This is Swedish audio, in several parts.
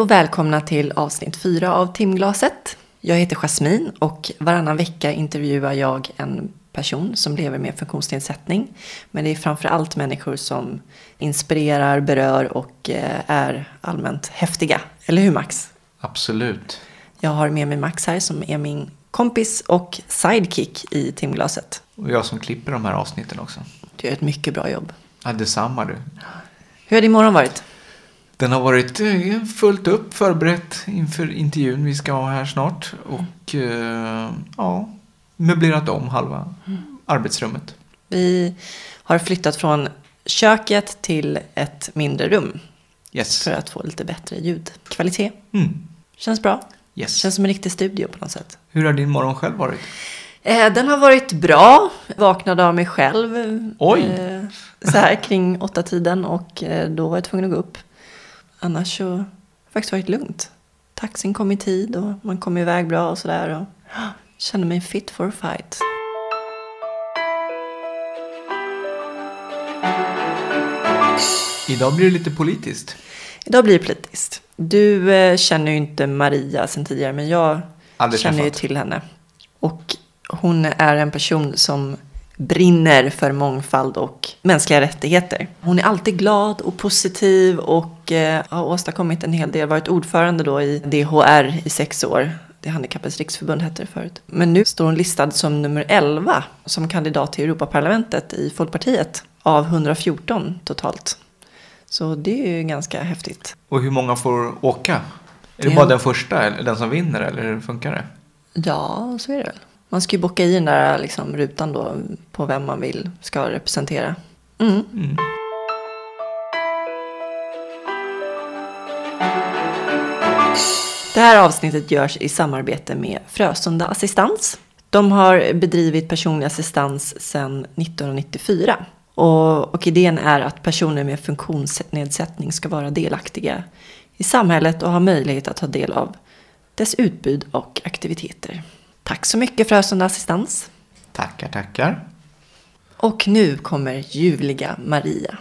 Och välkomna till avsnitt 4 av Timglaset. Jag heter Jasmin och varannan vecka intervjuar jag en person som lever med funktionsnedsättning. Men det är framför allt människor som inspirerar, berör och eh, är allmänt häftiga. Eller hur Max? Absolut. Jag har med mig Max här som är min kompis och sidekick i timglaset. Och jag som klipper de här avsnitten också. Du gör ett mycket bra jobb. Ja, detsamma du. Hur har din morgon varit? Den har varit eh, fullt upp förberett inför intervjun vi ska ha här snart. Och eh, ja, möblerat om halva arbetsrummet. Vi har flyttat från köket till ett mindre rum Yes. för att få lite bättre ljudkvalitet. Mm. Känns bra. Yes. Känns som en riktig studio på något sätt. Hur har din morgon själv varit? Eh, Den har varit bra. Vaknade av mig själv. Oj. eh, Så här kring åtta tiden och eh, då var jag tvungen att gå upp. Annars så har det faktiskt varit lugnt. Taxin kom i tid och man kom iväg bra och sådär. Och kände mig fit for a fight. Idag blir det lite politiskt. Idag blir det politiskt. Du eh, känner ju inte Maria sen tidigare men jag Aldrig känner ju träffat. till henne. Och hon är en person som brinner för mångfald och mänskliga rättigheter. Hon är alltid glad och positiv och eh, har åstadkommit en hel del. Varit ordförande då i DHR i sex år. Det Handikappets riksförbund hette det förut. Men nu står hon listad som nummer 11 som kandidat till Europaparlamentet i Folkpartiet av 114 totalt. Så det är ju ganska häftigt. Och hur många får åka? Är det Det- bara den första, eller den som vinner, eller hur funkar det? Ja, så är det väl. Man ska ju bocka i den där liksom, rutan då på vem man vill ska representera. Mm. Mm. Det här avsnittet görs i samarbete med Frösunda Assistans. De har bedrivit personlig assistans sedan 1994. Och, och idén är att personer med funktionsnedsättning ska vara delaktiga i samhället och ha möjlighet att ta del av dess utbud och aktiviteter. Tack så mycket Frösunda Assistans. Tackar, tackar. Och nu kommer ljuvliga Maria.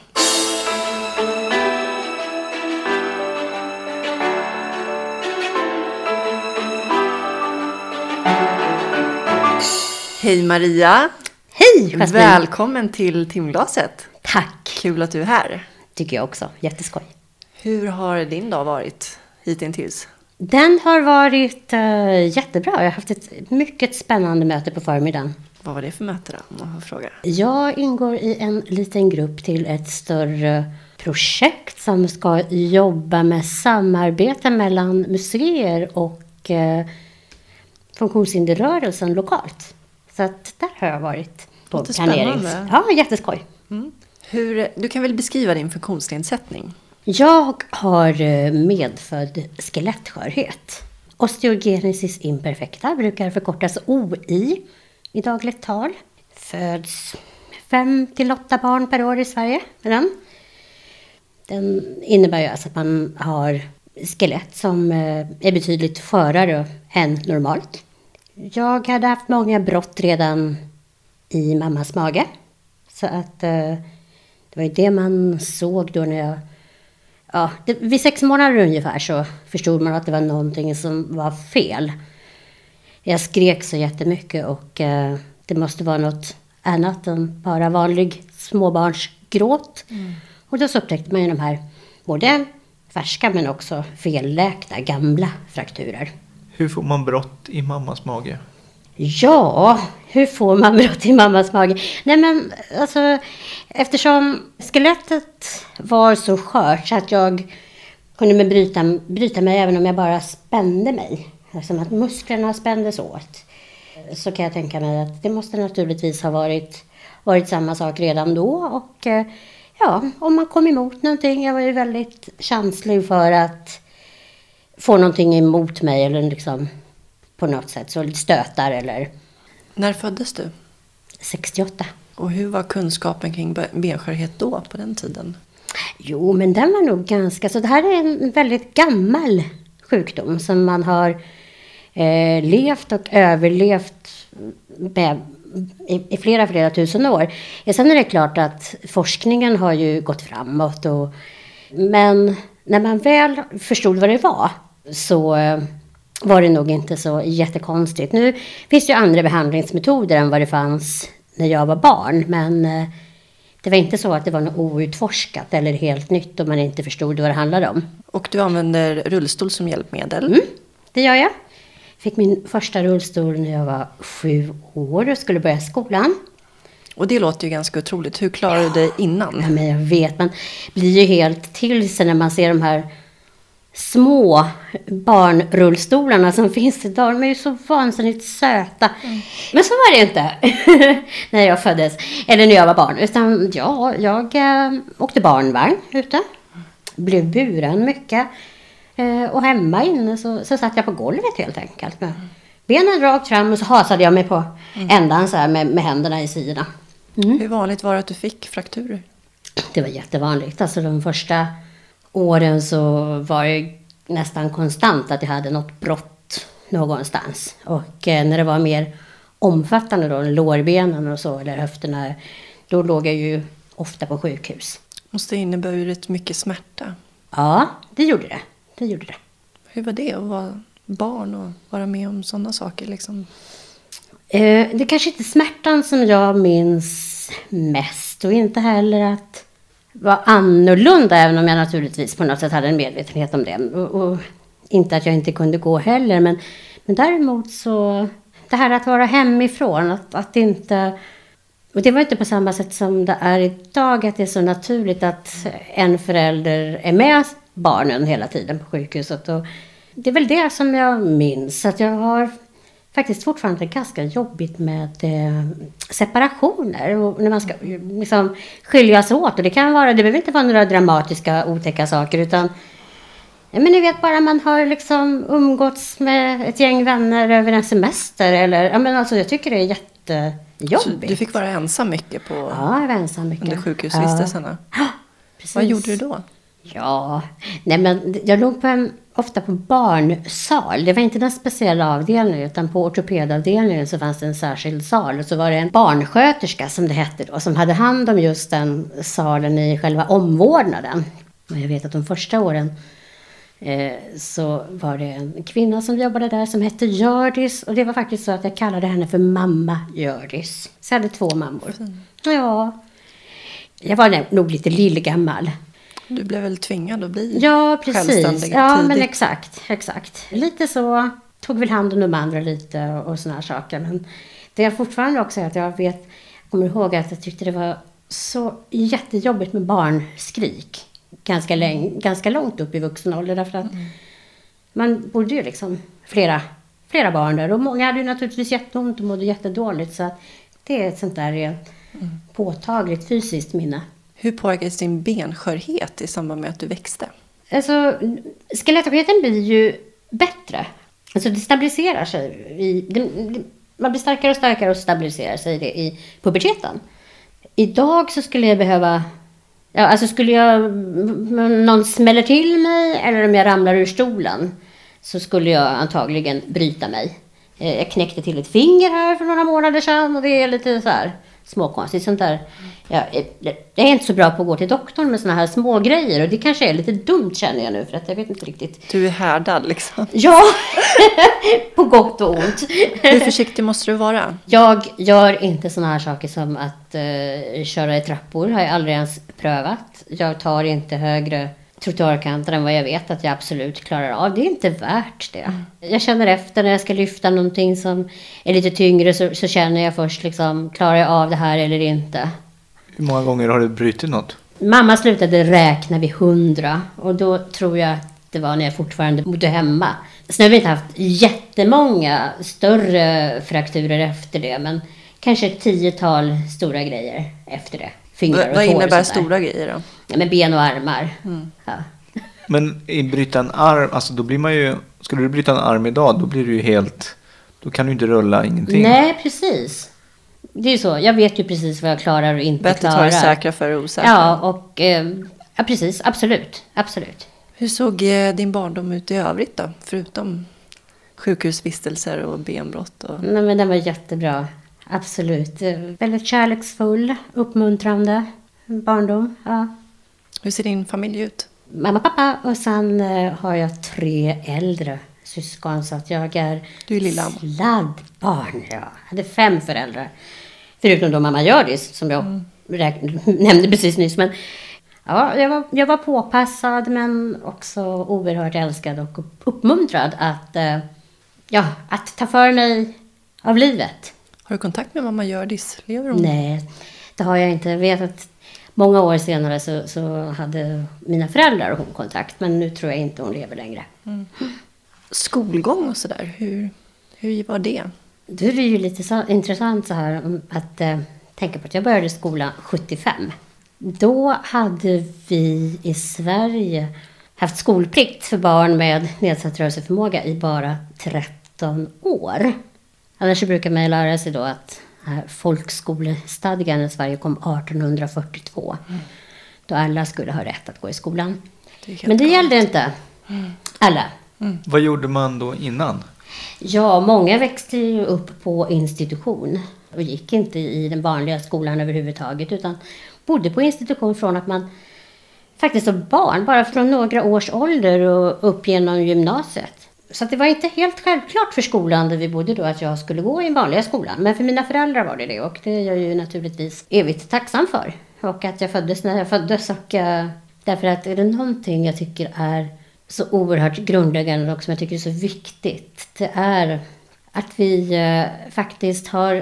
Hej Maria! Hej Jasmin! Välkommen till timglaset. Tack! Kul att du är här. Tycker jag också. Jätteskoj. Hur har din dag varit hittills? Den har varit uh, jättebra. Jag har haft ett mycket spännande möte på förmiddagen. Vad var det för möte då, om man får fråga? Jag ingår i en liten grupp till ett större projekt som ska jobba med samarbete mellan museer och uh, funktionshinderrörelsen lokalt. Så att där har jag varit på spännande. Ja, jätteskoj. Hur, du kan väl beskriva din funktionsnedsättning? Jag har eh, medfödd skelettskörhet. Osteogenesis imperfecta brukar förkortas OI i dagligt tal. Föds 5 till 8 barn per år i Sverige med den. Den innebär ju alltså att man har skelett som eh, är betydligt skörare än normalt. Jag hade haft många brott redan i mammas mage. Så att eh, det var ju det man såg då när jag Ja, det, vid sex månader ungefär så förstod man att det var någonting som var fel. Jag skrek så jättemycket och eh, det måste vara något annat än bara vanlig småbarnsgråt. Och då så upptäckte man ju de här både färska men också felläkta gamla frakturer. Hur får man brott i mammas mage? Ja, hur får man brott i mammas mage? Nej men alltså, eftersom skelettet var så skört så att jag kunde bryta, bryta mig även om jag bara spände mig. eftersom att musklerna spändes åt. Så kan jag tänka mig att det måste naturligtvis ha varit, varit samma sak redan då. Och eh, ja, om man kom emot någonting. Jag var ju väldigt känslig för att få någonting emot mig eller liksom på något sätt. Så stötar eller När föddes du? 68. Och hur var kunskapen kring be- benskörhet då, på den tiden? Jo, men den var nog ganska... Så det här är en väldigt gammal sjukdom som man har eh, levt och överlevt med i, i flera, flera tusen år. Sen är det klart att forskningen har ju gått framåt. Och, men när man väl förstod vad det var så eh, var det nog inte så jättekonstigt. Nu finns det ju andra behandlingsmetoder än vad det fanns när jag var barn. Men eh, det var inte så att det var något outforskat eller helt nytt och man inte förstod vad det handlade om. Och du använder rullstol som hjälpmedel. Mm, det gör jag. Fick min första rullstol när jag var sju år och skulle börja skolan. Och det låter ju ganska otroligt. Hur klarade du dig innan? Ja, men jag vet, man blir ju helt till sig när man ser de här små barnrullstolarna som finns idag. De är ju så vansinnigt söta. Mm. Men så var det inte när jag föddes, eller när jag var barn. Utan ja, jag äh, åkte barnvagn ute. Blev buren mycket. Äh, och hemma inne så, så satt jag på golvet helt enkelt. Med benen rakt fram och så hasade jag mig på mm. ändan så här med, med händerna i sidorna. Mm. Hur vanligt var det att du fick frakturer? Det var jättevanligt. Alltså de första åren så var det nästan konstant att jag hade något brott någonstans. Och eh, när det var mer omfattande då, lårbenen och så, eller höfterna, då låg jag ju ofta på sjukhus. Måste det inneburit mycket smärta? Ja, det gjorde det. Det gjorde det. Hur var det att vara barn och vara med om sådana saker? Liksom? Eh, det är kanske inte smärtan som jag minns mest och inte heller att var annorlunda, även om jag naturligtvis på något sätt hade en medvetenhet om det. Och, och inte att jag inte kunde gå heller, men, men däremot så... Det här att vara hemifrån, att, att inte... Och det var inte på samma sätt som det är idag, att det är så naturligt att en förälder är med barnen hela tiden på sjukhuset. Och det är väl det som jag minns, att jag har faktiskt fortfarande ganska jobbigt med eh, separationer. Och när man ska liksom, skiljas åt. Och det kan vara, det behöver inte vara några dramatiska otäcka saker. Utan men ni vet bara man har liksom umgåtts med ett gäng vänner över en semester. Eller, ja, men alltså, jag tycker det är jättejobbigt. Så du fick vara ensam mycket på ja, jag var ensam mycket. under sjukhusvistelserna? Ja. Precis. Vad gjorde du då? Ja, nej men jag låg på en, ofta på barnsal. Det var inte den speciella avdelningen utan på ortopedavdelningen så fanns det en särskild sal. Och så var det en barnsköterska som det hette då som hade hand om just den salen i själva omvårdnaden. Och jag vet att de första åren eh, så var det en kvinna som jobbade där som hette Gördis. Och det var faktiskt så att jag kallade henne för mamma Gördis. Så jag hade två mammor. Ja, jag var nog lite lillgammal. Du blev väl tvingad att bli ja, precis. självständig Ja, tidigt. men exakt, exakt. Lite så. Tog väl hand om de andra lite och sådana saker. Men det är fortfarande också att jag vet, kommer ihåg att jag tyckte det var så jättejobbigt med barnskrik. Ganska, läng, ganska långt upp i vuxen ålder därför att mm. man bodde ju liksom flera, flera barn där och många hade ju naturligtvis jätteont och mådde jättedåligt så det är ett sånt där mm. påtagligt fysiskt minne. Hur påverkades din benskörhet i samband med att du växte? Alltså, skelettskörheten blir ju bättre. Alltså det stabiliserar sig. I, det, det, man blir starkare och starkare och stabiliserar sig i, i puberteten. Idag så skulle jag behöva... Ja, alltså skulle jag... Någon smäller till mig eller om jag ramlar ur stolen så skulle jag antagligen bryta mig. Eh, jag knäckte till ett finger här för några månader sedan och det är lite så här småkonstigt. Sånt där. Jag, jag är inte så bra på att gå till doktorn med såna här små grejer och det kanske är lite dumt känner jag nu för att jag vet inte riktigt. Du är härdad liksom. Ja, på gott och ont. Hur försiktig måste du vara? Jag gör inte såna här saker som att uh, köra i trappor. har jag aldrig ens prövat. Jag tar inte högre trottoarkanter än vad jag vet att jag absolut klarar av. Det är inte värt det. Mm. Jag känner efter när jag ska lyfta någonting som är lite tyngre så, så, känner jag först liksom, klarar jag av det här eller inte? Hur många gånger har du brutit något? Mamma slutade räkna vid hundra och då tror jag att det var när jag fortfarande bodde hemma. Sen har vi inte haft jättemånga större frakturer efter det men kanske ett tiotal stora grejer efter det fingrar och Vad innebär stora grejer då? Ja, med ben och armar. Mm. Ja. Men i bryta en arm, alltså då blir man ju, skulle du bryta en arm idag då blir du ju helt, då kan du inte rulla ingenting. Nej, precis. Det är ju så, jag vet ju precis vad jag klarar och inte Bättre klarar. Bättre ta det säkra för det osäkra. Ja, och eh, ja, precis, absolut, absolut. Hur såg eh, din barndom ut i övrigt då? Förutom sjukhusvistelser och benbrott? Och... Nej, men den var jättebra. Absolut. Väldigt kärleksfull, uppmuntrande barndom. Ja. Hur ser din familj ut? mamma, pappa och sen eh, har jag tre äldre syskon så att jag är Du är lilla. sladdbarn. Ja. Jag hade fem föräldrar. Förutom då mamma Hjördis som jag räk- nämnde precis nyss. Men ja, jag, var, jag var påpassad men också oerhört älskad och upp- uppmuntrad att, eh, ja, att ta för mig av livet. Har du kontakt med mamma Hjördis? Lever hon? Nej, det har jag inte. Jag vet att många år senare så, så hade mina föräldrar och hon kontakt. Men nu tror jag inte hon lever längre. Skolgång och sådär, hur, hur var det? Då är det ju lite så, intressant så här att eh, tänka på att jag började skolan 75. Då hade vi i Sverige haft skolplikt för barn med nedsatt rörelseförmåga i bara 13 år. Annars så brukar man ju lära sig då att här folkskolestadgan i Sverige kom 1842. Då alla skulle ha rätt att gå i skolan. Det Men det galet. gällde inte alla. Vad gjorde man då innan? Ja, många växte ju upp på institution och gick inte i den vanliga skolan överhuvudtaget utan bodde på institution från att man faktiskt som barn, bara från några års ålder och upp genom gymnasiet. Så att det var inte helt självklart för skolan där vi bodde då att jag skulle gå i den vanliga skolan. Men för mina föräldrar var det det och det är jag ju naturligtvis evigt tacksam för. Och att jag föddes när jag föddes och uh, därför att är det någonting jag tycker är så oerhört grundläggande och som jag tycker är så viktigt. Det är att vi uh, faktiskt har,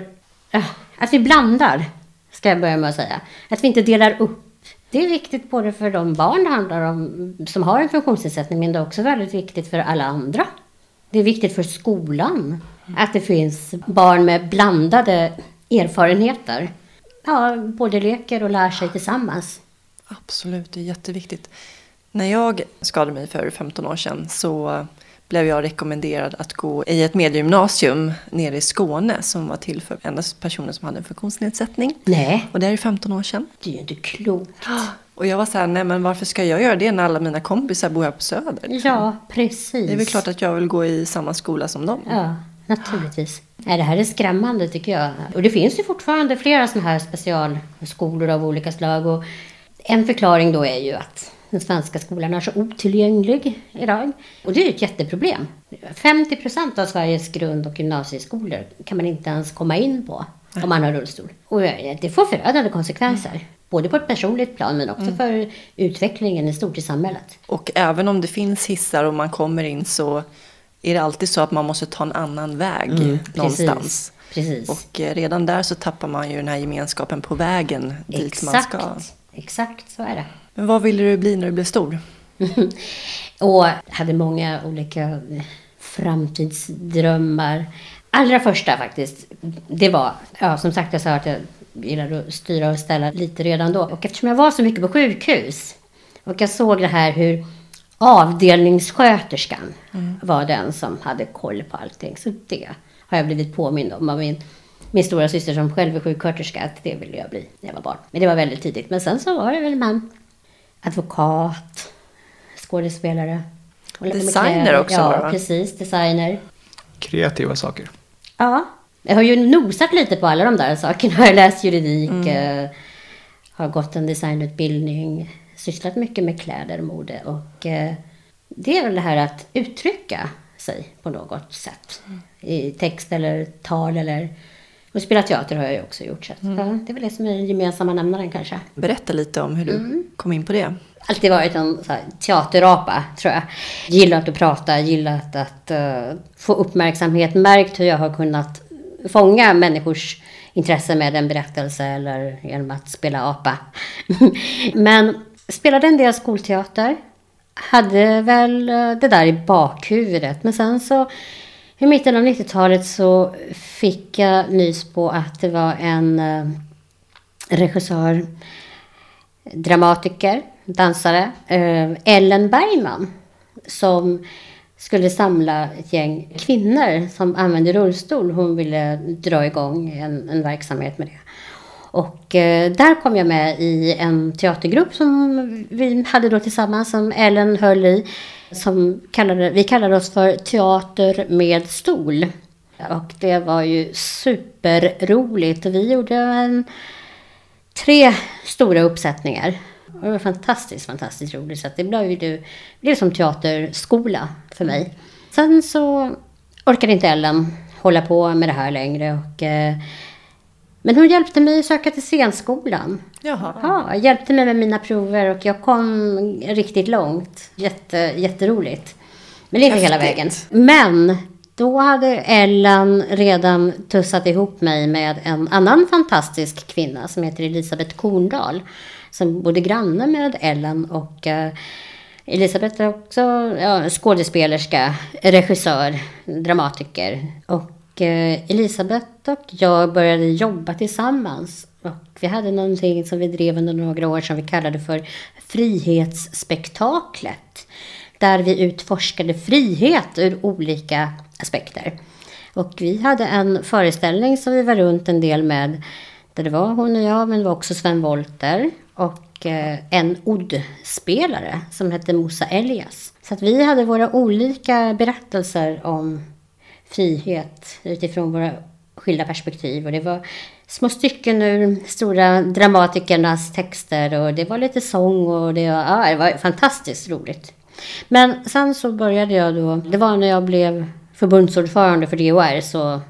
Uh, att vi blandar, ska jag börja med att säga. Att vi inte delar upp. Det är viktigt både för de barn det handlar om som har en funktionsnedsättning, men det är också väldigt viktigt för alla andra. Det är viktigt för skolan att det finns barn med blandade erfarenheter. Ja, både leker och lär sig tillsammans. Absolut, det är jätteviktigt. När jag skadade mig för 15 år sedan så blev jag rekommenderad att gå i ett mediegymnasium nere i Skåne som var till för endast personer som hade en funktionsnedsättning. Nej, Och det är 15 år sedan. det är ju inte klokt. Och jag var så här, nej men varför ska jag göra det när alla mina kompisar bor här på Söder? Ja, precis. Det är väl klart att jag vill gå i samma skola som dem. Ja, naturligtvis. Nej, det här är skrämmande tycker jag. Och det finns ju fortfarande flera sådana här specialskolor av olika slag. Och en förklaring då är ju att den svenska skolan är så otillgänglig idag. Och det är ju ett jätteproblem. 50 procent av Sveriges grund och gymnasieskolor kan man inte ens komma in på om man har rullstol. Och det får förödande konsekvenser. Både på ett personligt plan men också för utvecklingen i stort i samhället. Och även om det finns hissar och man kommer in så är det alltid så att man måste ta en annan väg någonstans. Precis. Och eh, redan där så tappar man ju den här gemenskapen på vägen dit man ska. Exakt. Exakt så är det. Men vad ville du bli när du blev stor? och hade många olika framtidsdrömmar. Allra första faktiskt, det var, ja som sagt jag sa att jag gillade att styra och ställa lite redan då. Och eftersom jag var så mycket på sjukhus och jag såg det här hur avdelningssköterskan var den som hade koll på allting. Så det har jag blivit påmind om av min, min stora syster som själv är sjuksköterska att det ville jag bli när jag var barn. Men det var väldigt tidigt. Men sen så var det väl man advokat, skådespelare. Designer kläder. också Ja, va? precis. Designer. Kreativa saker. Ja, jag har ju nosat lite på alla de där sakerna. Jag har läst juridik, Mm. eh, har gått en designutbildning, sysslat mycket med kläder och mode. Och eh, det är väl det här att uttrycka sig på något sätt. Mm. I text eller tal eller... Och spela teater har jag ju också gjort. Så Mm. ja, det är väl det som är den gemensamma nämnaren kanske. Berätta lite om hur du Mm. kom in på det. alltid varit en så här, teaterapa, tror jag. Gillat att prata, gillat att eh, få uppmärksamhet, märkt hur jag har kunnat fånga människors intresse med en berättelse eller genom att spela apa. Men spelade en del skolteater, hade väl eh, det där i bakhuvudet. Men sen så i mitten av 90-talet så fick jag nys på att det var en eh, regissör dramatiker, dansare, eh, Ellen Bergman, som skulle samla ett gäng kvinnor som använde rullstol. Hon ville dra igång en, en verksamhet med det. Och eh, där kom jag med i en teatergrupp som vi hade då tillsammans, som Ellen höll i. Som kallade, vi kallade oss för Teater med stol. Och det var ju superroligt. Vi gjorde en, tre stora uppsättningar Och det var fantastiskt, fantastiskt roligt. Så det blev ju det blev som teaterskola för mig. Sen så orkade inte Ellen hålla på med det här längre. Och, eh, men hon hjälpte mig att söka till scenskolan. Jaha. Ja, hjälpte mig med mina prover och jag kom riktigt långt. Jätte, jätteroligt. Men inte hela Häftigt. vägen. Men då hade Ellen redan tussat ihop mig med en annan fantastisk kvinna som heter Elisabeth Korndal. Som bodde granne med Ellen och eh, Elisabeth är också ja, skådespelerska, regissör, dramatiker. Och Eh, Elisabeth och jag började jobba tillsammans. Och vi hade någonting som vi drev under några år som vi kallade för Frihetsspektaklet. Där vi utforskade frihet ur olika aspekter. Och vi hade en föreställning som vi var runt en del med. Där det var hon och jag, men det var också Sven Wollter. Och eh, en oddspelare som hette Mosa Elias. Så att vi hade våra olika berättelser om frihet utifrån våra skilda perspektiv. Och det var små stycken ur stora dramatikernas texter och det var lite sång och det var, ja, det var fantastiskt roligt. Men sen så började jag då, det var när jag blev förbundsordförande för DHR så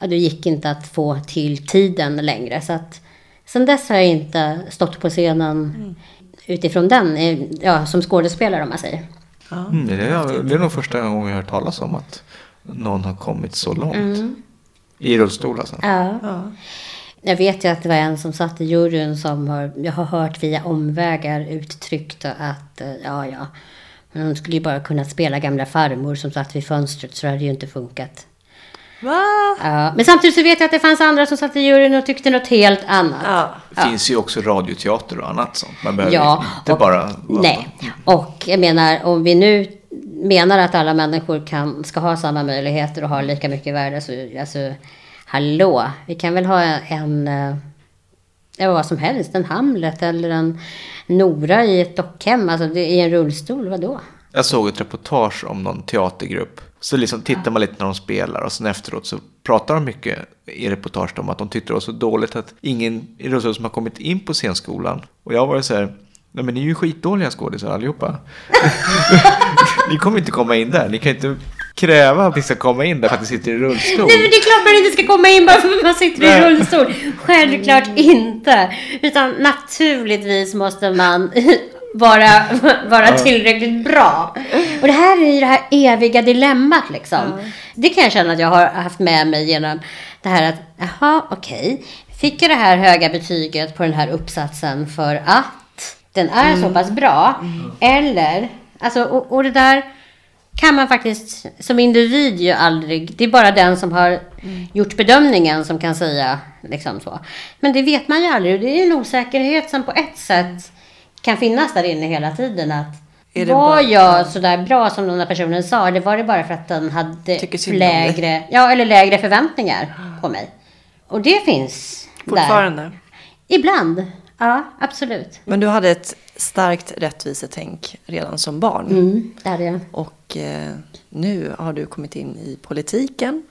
ja, det gick inte att få till tiden längre. Så att sen dess har jag inte stått på scenen utifrån den, ja, som skådespelare om man säger. Mm, det, är, det är nog första gången jag har hört talas om att någon har kommit så långt. I rullstol alltså. Ja. Ja. Jag vet ju att det var en som satt i juryn som har, jag har hört via omvägar uttryckt att eh, ja, ja, men hon skulle ju bara kunna spela gamla farmor som satt vid fönstret så det hade ju inte funkat. Va? Ja, men samtidigt så vet jag att det fanns andra som satt i juryn och tyckte något helt annat. Ja. Det finns ju också radioteater och annat sånt. Man behöver Ja, inte och- bara... Nej, och jag menar om vi nu menar att alla människor kan, ska ha samma möjligheter och ha lika mycket värde så alltså, hallå, vi kan väl ha en, eh, ja vad som helst, en Hamlet eller en Nora i ett dockhem, alltså i en rullstol, vadå? Jag såg ett reportage om någon teatergrupp. Så liksom tittar man lite när de spelar och sen efteråt så pratar de mycket i reportaget om att de tyckte det var så dåligt att ingen i rullstol som har kommit in på scenskolan. Och jag var ju så här, nej men ni är ju skitdåliga skådisar allihopa. ni kommer inte komma in där, ni kan inte kräva att ni ska komma in där för att ni sitter i rullstol. Nej men det är klart man inte ska komma in bara för att man sitter i Nej. rullstol. Självklart inte. Utan naturligtvis måste man vara, vara tillräckligt bra. Och det här är ju det här eviga dilemmat liksom. Det kan jag känna att jag har haft med mig genom det här att, jaha okej, fick jag det här höga betyget på den här uppsatsen för att den är så pass bra? Eller, alltså och, och det där kan man faktiskt som individ ju aldrig, det är bara den som har gjort bedömningen som kan säga liksom så. Men det vet man ju aldrig det är en osäkerhet som på ett sätt kan finnas där inne hela tiden. Att Är det var bara- jag sådär bra som den här personen sa, eller var det bara för att den hade lägre, ja, eller lägre förväntningar på mig? Och det finns där. Fortfarande. Ibland, ja absolut. Men du hade ett starkt rättvisetänk redan som barn. Mm, det hade jag. Och eh, nu har du kommit in i politiken.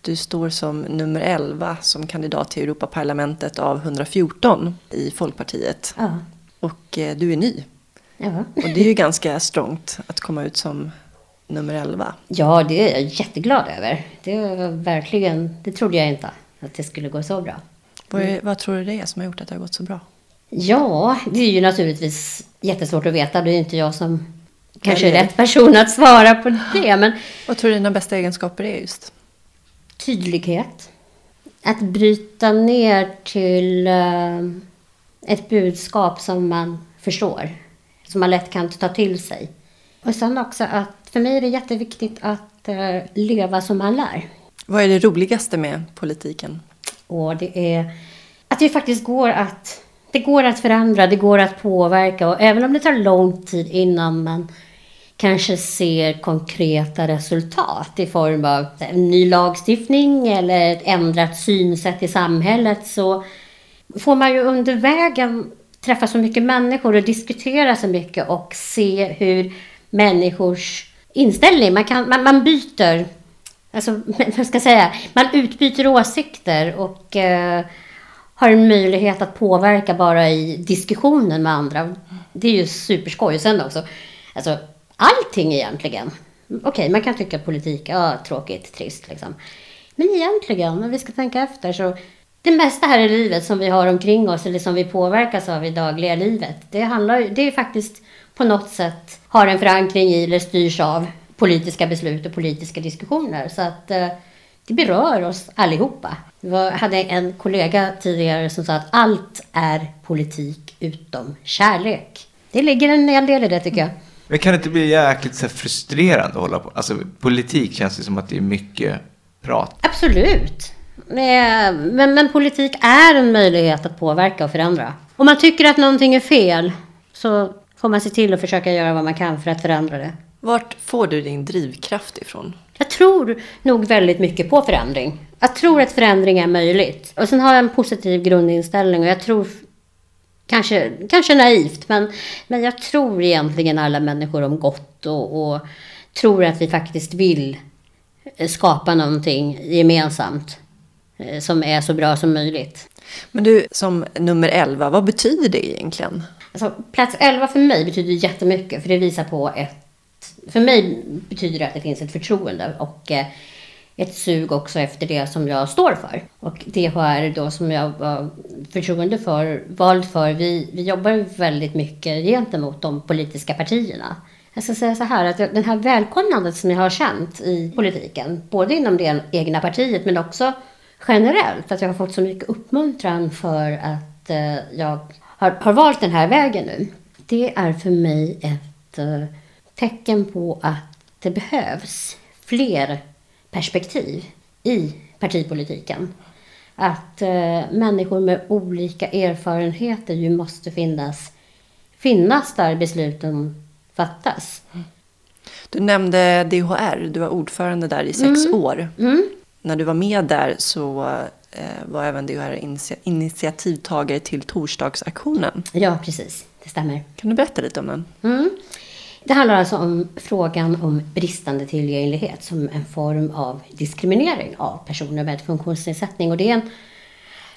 Du står som nummer 11 som kandidat till Europaparlamentet av 114 i Folkpartiet. Ja. Och eh, du är ny. Ja. Och det är ju ganska strångt att komma ut som nummer 11. Ja, det är jag jätteglad över. Det var verkligen, det trodde jag inte att det skulle gå så bra. Vad, är, vad tror du det är som har gjort att det har gått så bra? Ja, det är ju naturligtvis jättesvårt att veta. Det är ju inte jag som kanske är rätt person att svara på det. Men Vad tror du dina bästa egenskaper är just? tydlighet. Att bryta ner till eh, ett budskap som man förstår. Som man lätt kan ta till sig. Och sen också att för mig är det jätteviktigt att eh, leva som man lär. Vad är det roligaste med politiken? Och det är att det faktiskt går att, det går att förändra, det går att påverka. Och även om det tar lång tid innan man kanske ser konkreta resultat i form av en ny lagstiftning eller ett ändrat synsätt i samhället så får man ju under vägen träffa så mycket människor och diskutera så mycket och se hur människors inställning, man, kan, man, man byter Alltså, vad ska jag säga? Man utbyter åsikter och eh, har en möjlighet att påverka bara i diskussionen med andra. Det är ju superskoj. Och sen också, alltså allting egentligen. Okej, man kan tycka politik, ja tråkigt, trist liksom. Men egentligen, när vi ska tänka efter så det mesta här i livet som vi har omkring oss eller som vi påverkas av i dagliga livet. Det handlar det är faktiskt på något sätt har en förankring i eller styrs av politiska beslut och politiska diskussioner. Så att eh, det berör oss allihopa. Jag hade en kollega tidigare som sa att allt är politik utom kärlek. Det ligger en hel del i det tycker jag. Men kan det inte bli jäkligt så frustrerande att hålla på? Alltså politik känns det som att det är mycket prat. Absolut. Men, men politik är en möjlighet att påverka och förändra. Om man tycker att någonting är fel så får man se till att försöka göra vad man kan för att förändra det. Vart får du din drivkraft ifrån? Jag tror nog väldigt mycket på förändring. Jag tror att förändring är möjligt. Och sen har jag en positiv grundinställning och jag tror Kanske, kanske naivt, men, men jag tror egentligen alla människor om gott och, och tror att vi faktiskt vill skapa någonting gemensamt eh, som är så bra som möjligt. Men du, som nummer 11, vad betyder det egentligen? Alltså, plats 11 för mig betyder jättemycket, för det visar på ett... För mig betyder det att det finns ett förtroende och eh, ett sug också efter det som jag står för. Och DHR då som jag var förtroende för, vald för, vi, vi jobbar väldigt mycket gentemot de politiska partierna. Jag ska säga så här att den här välkomnandet som jag har känt i politiken, både inom det egna partiet men också generellt, att jag har fått så mycket uppmuntran för att eh, jag har, har valt den här vägen nu. Det är för mig ett eh, tecken på att det behövs fler perspektiv i partipolitiken. Att eh, människor med olika erfarenheter ju måste finnas, finnas där besluten fattas. Du nämnde DHR, du var ordförande där i sex mm. år. Mm. När du var med där så eh, var även DHR initiativtagare till torsdagsaktionen. Ja, precis. Det stämmer. Kan du berätta lite om den? Mm. Det handlar alltså om frågan om bristande tillgänglighet som en form av diskriminering av personer med funktionsnedsättning. Och det är en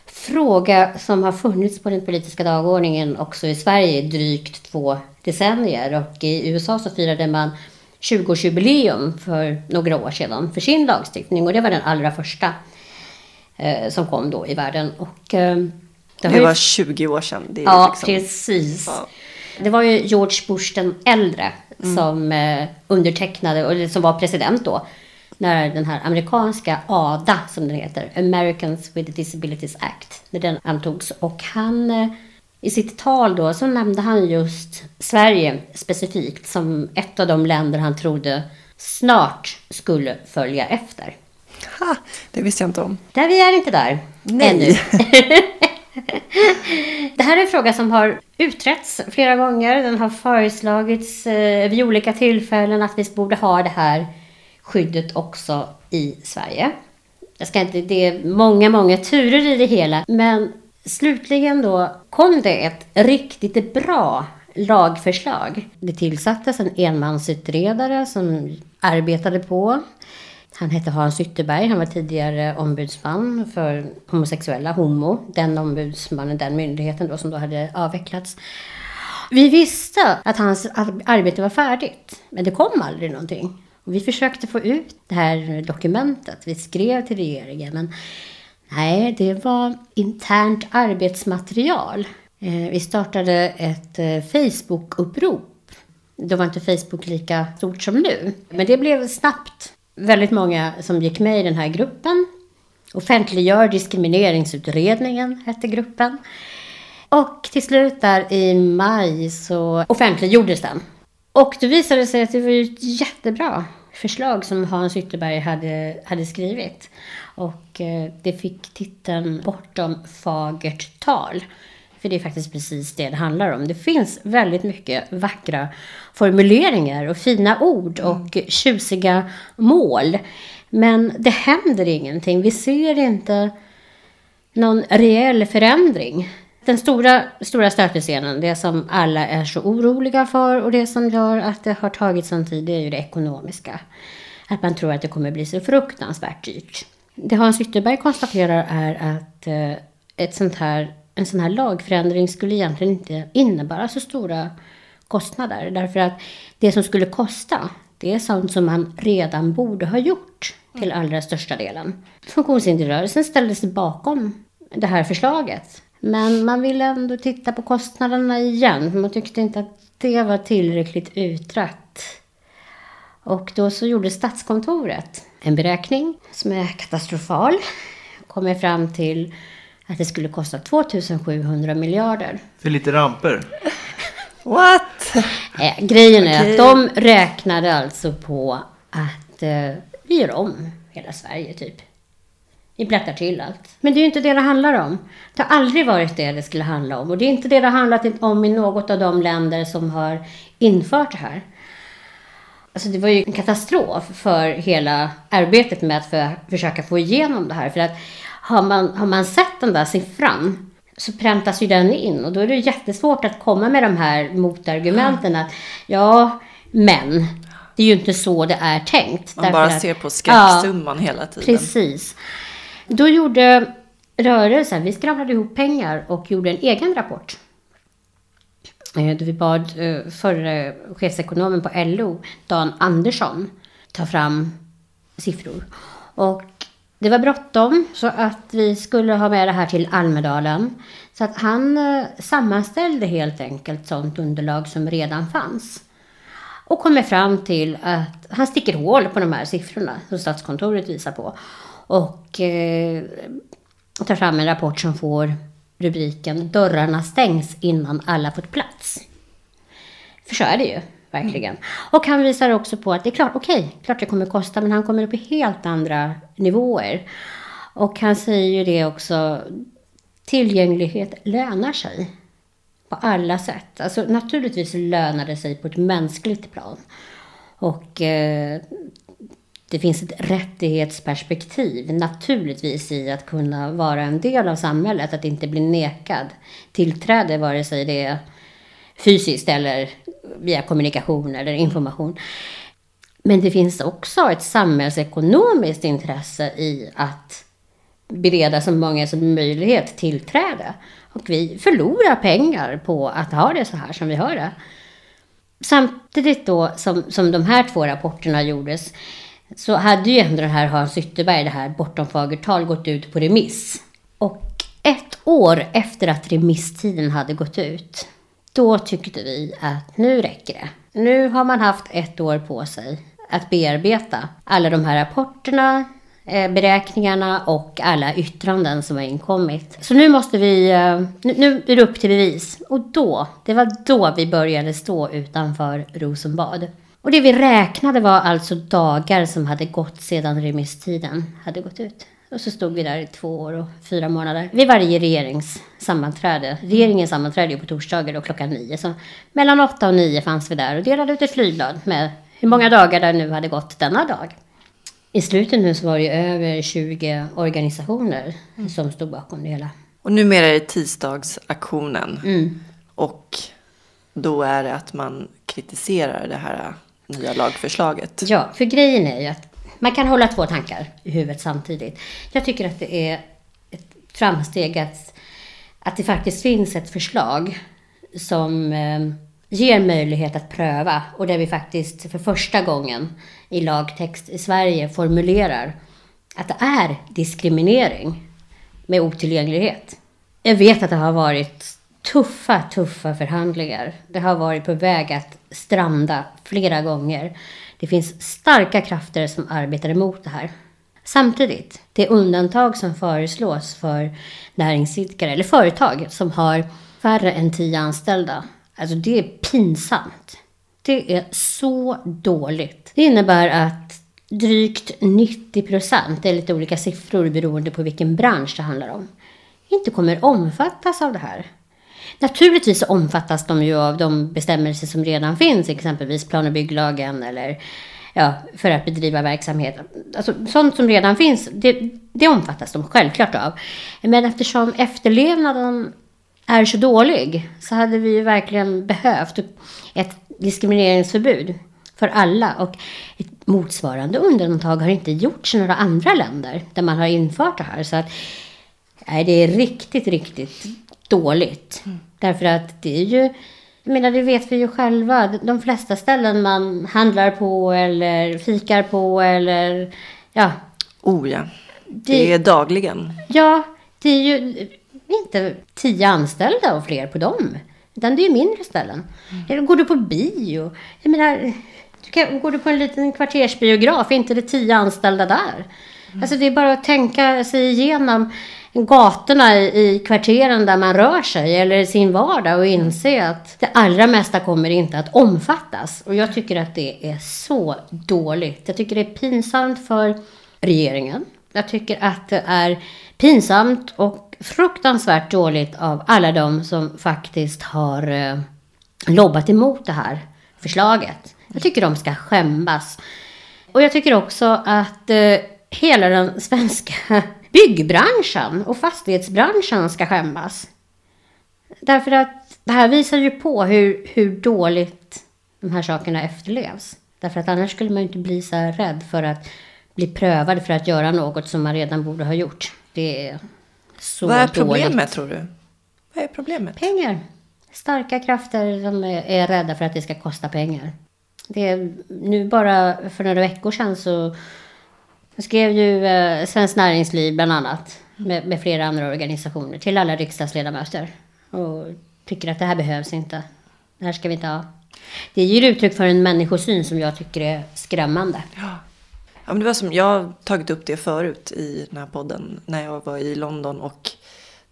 fråga som har funnits på den politiska dagordningen också i Sverige i drygt två decennier. Och i USA så firade man 20-årsjubileum för några år sedan för sin lagstiftning. Och det var den allra första eh, som kom då i världen. Och, eh, det, det var 20 år sedan. ja, liksom... precis. Ja. Det var ju George Bush den äldre mm. som eh, undertecknade, och som var president då, när den här amerikanska ADA, som den heter, Americans with Disabilities Act, när den antogs. Och han, eh, i sitt tal då, så nämnde han just Sverige specifikt som ett av de länder han trodde snart skulle följa efter. Ha, det visste jag inte om. Där vi är inte där Nej. ännu. det här är en fråga som har utretts flera gånger. Den har föreslagits eh, vid olika tillfällen att vi borde ha det här skyddet också i Sverige. Jag ska inte, det är många, många turer i det hela. Men slutligen då kom det ett riktigt bra lagförslag. Det tillsattes en enmansutredare som arbetade på han hette Hans Ytterberg. Han var tidigare ombudsman för homosexuella, HomO. Den ombudsmannen, den myndigheten då som då hade avvecklats. Vi visste att hans arbete var färdigt, men det kom aldrig någonting. Vi försökte få ut det här dokumentet. Vi skrev till regeringen, men nej, det var internt arbetsmaterial. Eh, vi startade ett eh, Facebook-upprop. Då var inte Facebook lika stort som nu. Men det blev snabbt väldigt många som gick med i den här gruppen. Offentliggör diskrimineringsutredningen hette gruppen. Och till slut där i maj så offentliggjordes den. Och det visade sig att det var ett jättebra förslag som Hans Ytterberg hade, hade skrivit. Och eh, det fick titeln Bortom fagert tal. För det är faktiskt precis det det handlar om. Det finns väldigt mycket vackra formuleringar och fina ord mm. och tjusiga mål. Men det händer ingenting. Vi ser inte någon reell förändring. Den stora, stora stötestenen, det som alla är så oroliga för och det som gör att det har tagit sån tid, det är ju det ekonomiska. Att man tror att det kommer bli så fruktansvärt dyrt. Det Hans Ytterberg konstaterar är att eh, ett sånt här, en sån här lagförändring skulle egentligen inte innebära så stora kostnader. Därför att det som skulle kosta, det är sånt som man redan borde ha gjort till allra största delen. Funktionshinderrörelsen ställde sig bakom det här förslaget. Men man ville ändå titta på kostnaderna igen. Man tyckte inte att det var tillräckligt utrett. Och då så gjorde Statskontoret en beräkning som är katastrofal. Kommer fram till att det skulle kosta 2700 miljarder. För lite ramper. What? Eh, grejen är Okej. att de räknade alltså på att eh, vi gör om hela Sverige typ. Vi plattar till allt. Men det är ju inte det det handlar om. Det har aldrig varit det det skulle handla om. Och det är inte det det har handlat om i något av de länder som har infört det här. Alltså det var ju en katastrof för hela arbetet med att för, försöka få igenom det här. För att har man, har man sett den där siffran så präntas ju den in. Och då är det jättesvårt att komma med de här motargumenten att ja, men det är ju inte så det är tänkt. Man bara ser på skräcksumman hela tiden. Precis. Då gjorde rörelsen, vi skramlade ihop pengar och gjorde en egen rapport. Eh, Då vi bad eh, förre chefsekonomen på LO, Dan Andersson, ta fram siffror. Och det var bråttom så att vi skulle ha med det här till Almedalen. Så att han eh, sammanställde helt enkelt sånt underlag som redan fanns. Och kommer fram till att han sticker hål på de här siffrorna som Statskontoret visar på. Och eh, tar fram en rapport som får rubriken Dörrarna stängs innan alla fått plats. För så är det ju, verkligen. Och han visar också på att det är klart, okej, klart det kommer kosta, men han kommer upp i helt andra nivåer. Och han säger ju det också, tillgänglighet lönar sig på alla sätt. Alltså naturligtvis lönar det sig på ett mänskligt plan. Och eh, det finns ett rättighetsperspektiv naturligtvis i att kunna vara en del av samhället, att inte bli nekad tillträde vare sig det är fysiskt eller via kommunikation eller information. Men det finns också ett samhällsekonomiskt intresse i att bereda så många som möjligt tillträde. Och vi förlorar pengar på att ha det så här som vi har det. Samtidigt då som, som de här två rapporterna gjordes så hade ju ändå den här Hans Ytterberg, det här Bortom fagert tal, gått ut på remiss. Och ett år efter att remisstiden hade gått ut, då tyckte vi att nu räcker det. Nu har man haft ett år på sig att bearbeta alla de här rapporterna, eh, beräkningarna och alla yttranden som har inkommit. Så nu måste vi, eh, nu är det upp till bevis. Och då, det var då vi började stå utanför Rosenbad. Och det vi räknade var alltså dagar som hade gått sedan remisstiden hade gått ut. Och så stod vi där i två år och fyra månader. Vid varje regeringssammanträde. Regeringen sammanträdde ju på torsdagar och klockan nio. Så mellan åtta och nio fanns vi där och delade ut ett flygblad med hur många dagar det nu hade gått denna dag. I slutet nu så var det över 20 organisationer som stod bakom det hela. Och numera är det tisdagsaktionen. Mm. Och då är det att man kritiserar det här nya lagförslaget. Ja, för grejen är ju att man kan hålla två tankar i huvudet samtidigt. Jag tycker att det är ett framsteg att, att det faktiskt finns ett förslag som eh, ger möjlighet att pröva och där vi faktiskt för första gången i lagtext i Sverige formulerar att det är diskriminering med otillgänglighet. Jag vet att det har varit tuffa, tuffa förhandlingar. Det har varit på väg att stranda flera gånger. Det finns starka krafter som arbetar emot det här. Samtidigt, det undantag som föreslås för näringsidkare eller företag som har färre än tio anställda, alltså det är pinsamt. Det är så dåligt. Det innebär att drygt 90 procent, det är lite olika siffror beroende på vilken bransch det handlar om, inte kommer omfattas av det här. Naturligtvis omfattas de ju av de bestämmelser som redan finns, exempelvis plan och bygglagen eller ja, för att bedriva verksamhet. Alltså, sånt som redan finns, det, det omfattas de självklart av. Men eftersom efterlevnaden är så dålig så hade vi ju verkligen behövt ett diskrimineringsförbud för alla. Och ett motsvarande undantag har inte gjorts i några andra länder där man har infört det här. Så att Nej, det är riktigt, riktigt dåligt. Därför att det är ju, jag menar det vet vi ju själva, de flesta ställen man handlar på eller fikar på eller ja, Oh ja. Det- Det är dagligen. ja, det är ju inte tio anställda och fler på dem. Utan det är mindre ställen. Eller går du på bio? Jag menar, du kan, går du på en liten kvartersbiograf, inte det tio anställda där? Alltså det är bara att tänka sig igenom gatorna i, i kvarteren där man rör sig eller i sin vardag och inse att det allra mesta kommer inte att omfattas. Och jag tycker att det är så dåligt. Jag tycker det är pinsamt för regeringen. Jag tycker att det är pinsamt och fruktansvärt dåligt av alla de som faktiskt har eh, lobbat emot det här förslaget. Jag tycker de ska skämmas. Och jag tycker också att eh, hela den svenska byggbranschen och fastighetsbranschen ska skämmas. Därför att det här visar ju på hur, hur dåligt de här sakerna efterlevs. Därför att annars skulle man ju inte bli så här rädd för att bli prövad för att göra något som man redan borde ha gjort. Det är så Vad är dåligt. problemet tror du? Vad är problemet? Pengar. Starka krafter som är, är rädda för att det ska kosta pengar. Det är, nu bara för några veckor sedan så skrev ju eh, Svenskt Näringsliv bland annat med, med flera andra organisationer till alla riksdagsledamöter och tycker att det här behövs inte. Det här ska vi inte ha. Det ger uttryck för en människosyn som jag tycker är skrämmande. Ja, men det var som, jag har tagit upp det förut i den här podden när jag var i London och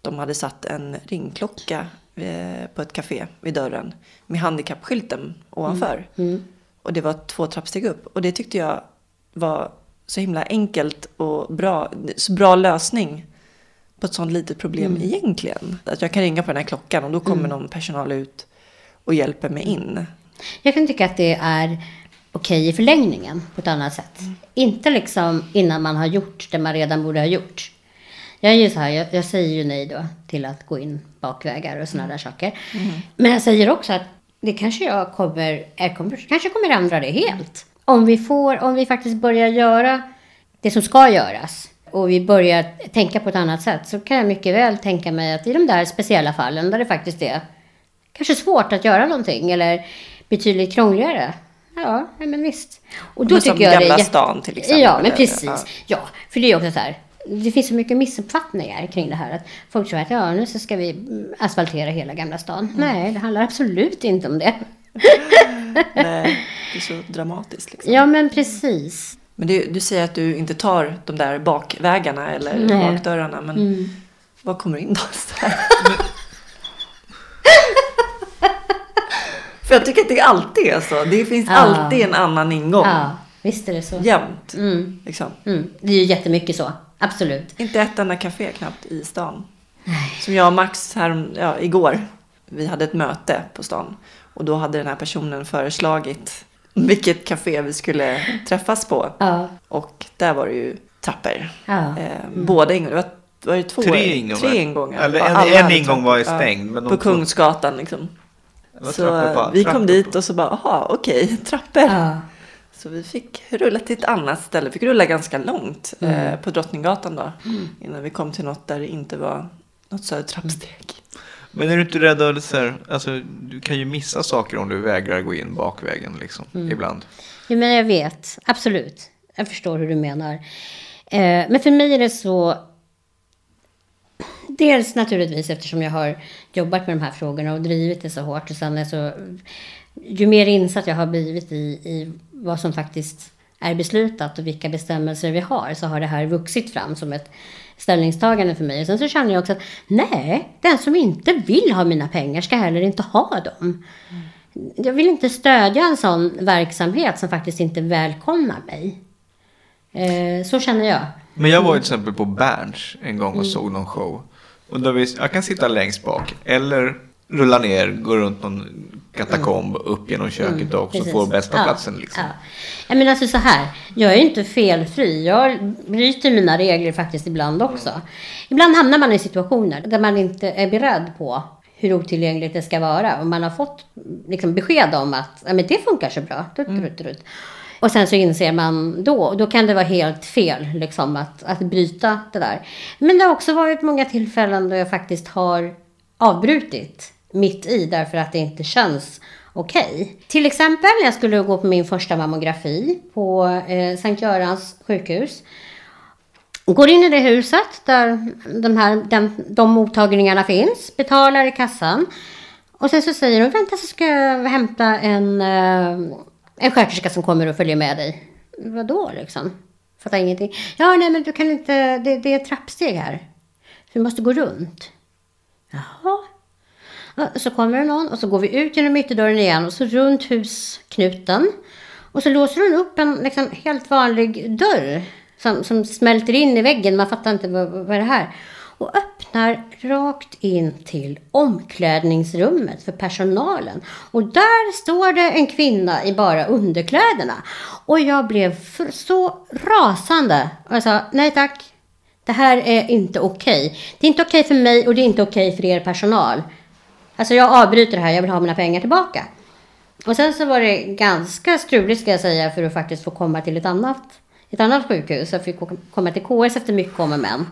de hade satt en ringklocka eh, på ett café vid dörren med handikappskylten ovanför. Och det var två trappsteg upp och det tyckte jag var så himla enkelt och bra, så bra lösning på ett sånt litet problem egentligen. Att jag kan ringa på den här klockan och då kommer någon personal ut och hjälper mig in. Jag kan tycka att det är okej i förlängningen på ett annat sätt. Inte liksom innan man har gjort det man redan borde ha gjort. Jag är ju så här, jag, jag säger ju nej då till att gå in bakvägar och sådana där saker. Men jag säger också att det kanske jag kommer, jag kommer, kanske kommer ändra det helt. Om vi får, om vi faktiskt börjar göra det som ska göras och vi börjar tänka på ett annat sätt så kan jag mycket väl tänka mig att i de där speciella fallen där det faktiskt är kanske svårt att göra någonting eller betydligt krångligare. Ja, men visst. Och då Men som tycker jag det är Gamla jätte- stan till exempel, Ja, men precis. Ja. Ja, för det är också så här. Det finns så mycket missuppfattningar kring det här. Att folk tror att ja, nu så ska vi asfaltera hela Gamla stan. Mm. Nej, det handlar absolut inte om det. Nej, det är så dramatiskt liksom. Ja, men precis. Men det, du säger att du inte tar de där bakvägarna eller Nej. Mm. bakdörrarna. Men vad kommer in då? För jag tycker att det alltid är så. Det finns Ja. alltid en annan ingång. Ja, visst är det så. Jämt. Mm, Liksom. mm. Det är ju jättemycket så. Absolut. Inte ett enda café knappt i stan. Som jag och Max här, ja, igår. Vi hade ett möte på stan. Och då hade den här personen föreslagit vilket café vi skulle träffas på. Ja. Och där var det ju trappor. Ja. Eh, Båda ingångar. Det var, var det två? Tre ingångar. Tre ingångar. Eller en- alla en ingång var ju stängd, men på Kungsgatan liksom. Så på- vi kom dit och så bara, aha, okej, trappor. Ja. Så vi fick rulla till ett annat ställe. Vi fick rulla ganska långt Mm. eh, på Drottninggatan då. Innan vi kom till något där det inte var något större trappsteg. Men är du inte rädd att så här, alltså, du kan ju missa saker om du vägrar gå in bakvägen liksom, Mm. ibland. Ja, men jag vet. Absolut. Jag förstår hur du menar. Eh, men för mig är det så... Dels naturligtvis eftersom jag har jobbat med de här frågorna och drivit det så hårt. Och sen är så, ju mer insatt jag har blivit i, i vad som faktiskt är beslutat och vilka bestämmelser vi har så har det här vuxit fram som ett ställningstagande för mig. Och sen så känner jag också att nej, den som inte vill ha mina pengar ska heller inte ha dem. Jag vill inte stödja en sån verksamhet som faktiskt inte välkomnar mig. Eh, så känner jag. Men jag var ju till exempel på Berns en gång och Mm. såg någon show. Och då visst, jag kan sitta längst bak eller rulla ner, gå runt någon katakomb upp genom köket och så Mm. Precis. får bästa Ja, platsen liksom. Ja. Jag menar alltså så här, jag är inte felfri. Jag bryter mina regler faktiskt ibland också. Ibland hamnar man i situationer där man inte är beredd på hur otillgängligt det ska vara. Och man har fått liksom, besked om att ja, men det funkar så bra. Tut, tut, tut. Och sen så inser man då, då kan det vara helt fel liksom att, att bryta det där. Men det har också varit många tillfällen då jag faktiskt har avbrutit mitt i därför att det inte känns okej. Okay. Till exempel när jag skulle gå på min första mammografi på eh, Sankt Görans sjukhus. Går in i det huset där de, här, den, de mottagningarna finns, betalar i kassan. Och sen så säger de, vänta så ska jag hämta en, eh, en sköterska som kommer och följer med dig. Vadå liksom? Fattar ingenting. Ja, nej men du kan inte, det, det är ett trappsteg här. Du måste gå runt. Jaha. Så kommer det någon och så går vi ut genom ytterdörren igen och så runt husknuten. Och så låser hon upp en liksom, helt vanlig dörr som, som smälter in i väggen. Man fattar inte vad, vad är det här och öppnar rakt in till omklädningsrummet för personalen. Och där står det en kvinna i bara underkläderna. Och jag blev så rasande. Och jag sa nej tack. Det här är inte okej. Okay. Det är inte okej okay för mig och det är inte okej okay för er personal. Alltså jag avbryter det här, jag vill ha mina pengar tillbaka. Och sen så var det ganska struligt ska jag säga för att faktiskt få komma till ett annat, ett annat sjukhus. Jag fick komma till KS efter mycket om och men.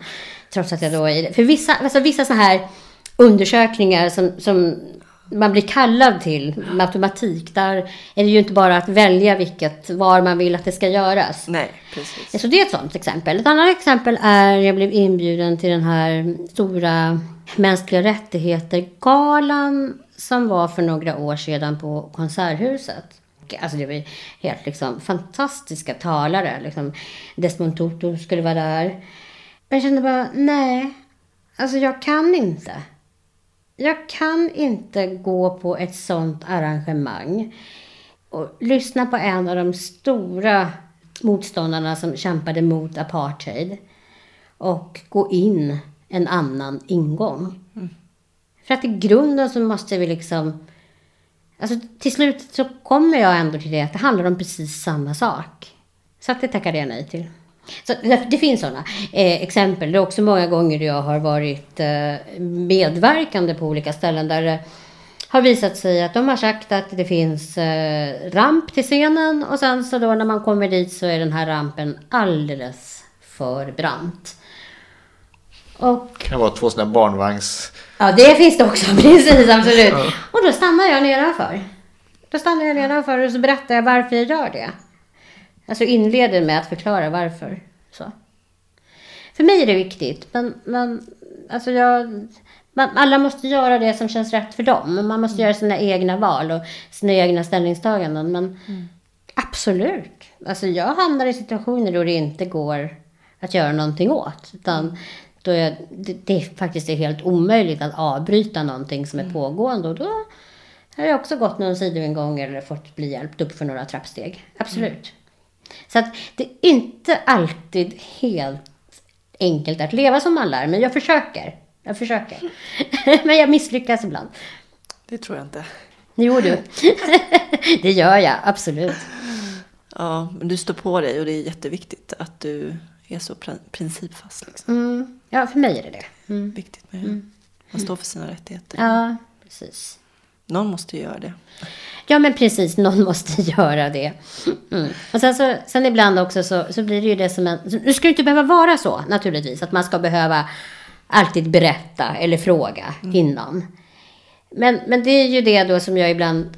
Trots att jag då är För vissa, alltså vissa sådana här undersökningar som, som man blir kallad till med automatik. Där är det ju inte bara att välja vilket, var man vill att det ska göras. Nej, precis. Så det är ett sådant exempel. Ett annat exempel är jag blev inbjuden till den här stora mänskliga rättigheter-galan som var för några år sedan på Konserthuset. Alltså det var helt liksom fantastiska talare. Liksom Desmond Tutu skulle vara där. Men jag kände bara, nej. Alltså jag kan inte. Jag kan inte gå på ett sånt arrangemang och lyssna på en av de stora motståndarna som kämpade mot apartheid och gå in en annan ingång. Mm. För att i grunden så måste vi liksom... Alltså till slut så kommer jag ändå till det att det handlar om precis samma sak. Så att det tackade jag nej till. Så det finns sådana eh, exempel. Det är också många gånger jag har varit eh, medverkande på olika ställen där det har visat sig att de har sagt att det finns eh, ramp till scenen och sen så då när man kommer dit så är den här rampen alldeles för brant. Och, det kan vara två sådana barnvagns... Ja, det finns det också. Precis, absolut. Ja. Och då stannar jag nedanför. Då stannar jag nedanför och så berättar jag varför jag gör det. Alltså inleder med att förklara varför. Så. För mig är det viktigt, men, men alltså jag, man, alla måste göra det som känns rätt för dem. Man måste mm. göra sina egna val och sina egna ställningstaganden. Men mm. absolut, alltså jag hamnar i situationer då det inte går att göra någonting åt. Utan då är, det, det faktiskt är helt omöjligt att avbryta någonting som är mm. pågående. Och då har jag också gått någon sidoingång eller fått bli hjälpt upp för några trappsteg. Absolut. Mm. Så att det är inte alltid helt enkelt att leva som man lär, men jag försöker. Jag försöker. men jag misslyckas ibland. Det tror jag inte. Jo du. det gör jag, absolut. Ja, men du står på dig och det är jätteviktigt att du är så principfast. Liksom. Mm. Ja, för mig är det det. Mm. Viktigt med mm. Man står för sina rättigheter. Ja, precis. Någon måste göra det. Ja, men precis. Någon måste göra det. Mm. Och sen, så, sen ibland också så, så blir det ju det som en... Nu ska det inte behöva vara så naturligtvis. Att man ska behöva alltid berätta eller fråga mm. innan. Men, men det är ju det då som jag ibland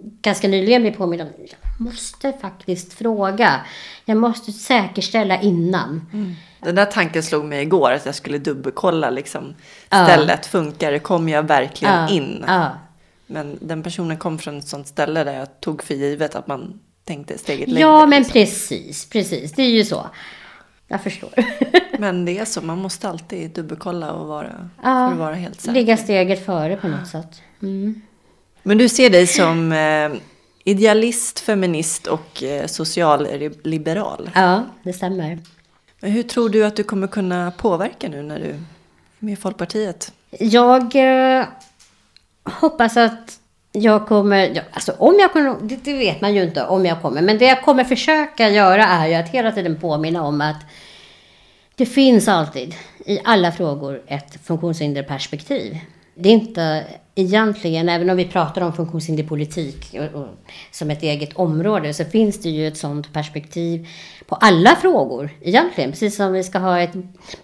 ganska nyligen blev påmind om. Jag måste faktiskt fråga. Jag måste säkerställa innan. Mm. Den där tanken slog mig igår att jag skulle dubbelkolla liksom stället. Ja. Funkar det? Kommer jag verkligen ja. in? Ja. Men den personen kom från ett sånt ställe där jag tog för givet att man tänkte steget längre. Ja, men liksom. precis, precis. Det är ju så. Jag förstår. men det är så, man måste alltid dubbelkolla och vara, för att vara helt säker. Ligga steget före på något sätt. Mm. Men du ser dig som eh, idealist, feminist och eh, socialliberal. Ja, det stämmer. Men hur tror du att du kommer kunna påverka nu när du är med i Folkpartiet? Jag eh, hoppas att jag kommer, ja, alltså om jag kommer, det, det, vet man ju inte om jag kommer, men det jag kommer försöka göra är ju att hela tiden påminna om att det finns alltid i alla frågor ett funktionshinderperspektiv. Det är inte egentligen, även om vi pratar om funktionshinder politik och, och, som ett eget område, så finns det ju ett sådant perspektiv på alla frågor egentligen. Precis som vi ska ha ett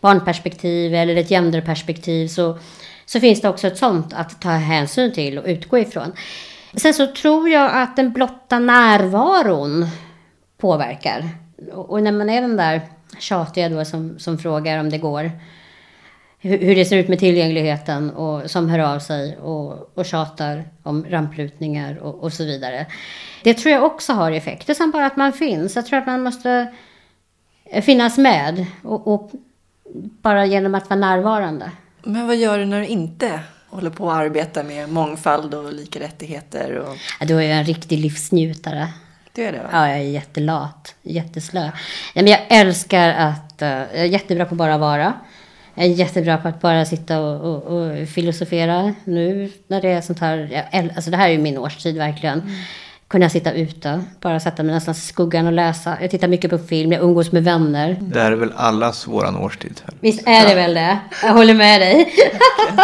barnperspektiv eller ett genderperspektiv så, så finns det också ett sådant att ta hänsyn till och utgå ifrån. Sen så tror jag att den blotta närvaron påverkar. Och, och när man är den där tjatiga då som, som frågar om det går hur det ser ut med tillgängligheten och som hör av sig och, och tjatar om ramplutningar och, och så vidare. Det tror jag också har effekt. Det är sen bara att man finns. Jag tror att man måste finnas med och, och bara genom att vara närvarande. Men vad gör du när du inte håller på att arbeta med mångfald och lika rättigheter? Och... Ja, då är jag en riktig livsnjutare. Du är det va? Ja, jag är jättelat, jätteslö. Ja, men jag älskar att, uh, jag är jättebra på bara vara. Jag är jättebra på att bara sitta och, och, och filosofera nu när det är sånt här. alltså det här är ju min årstid verkligen. Mm. Kunna sitta ute, bara sätta mig någonstans i skuggan och läsa. Jag tittar mycket på film, jag umgås med vänner. Det här är väl allas våran årstid? Visst är det väl det? Jag håller med dig.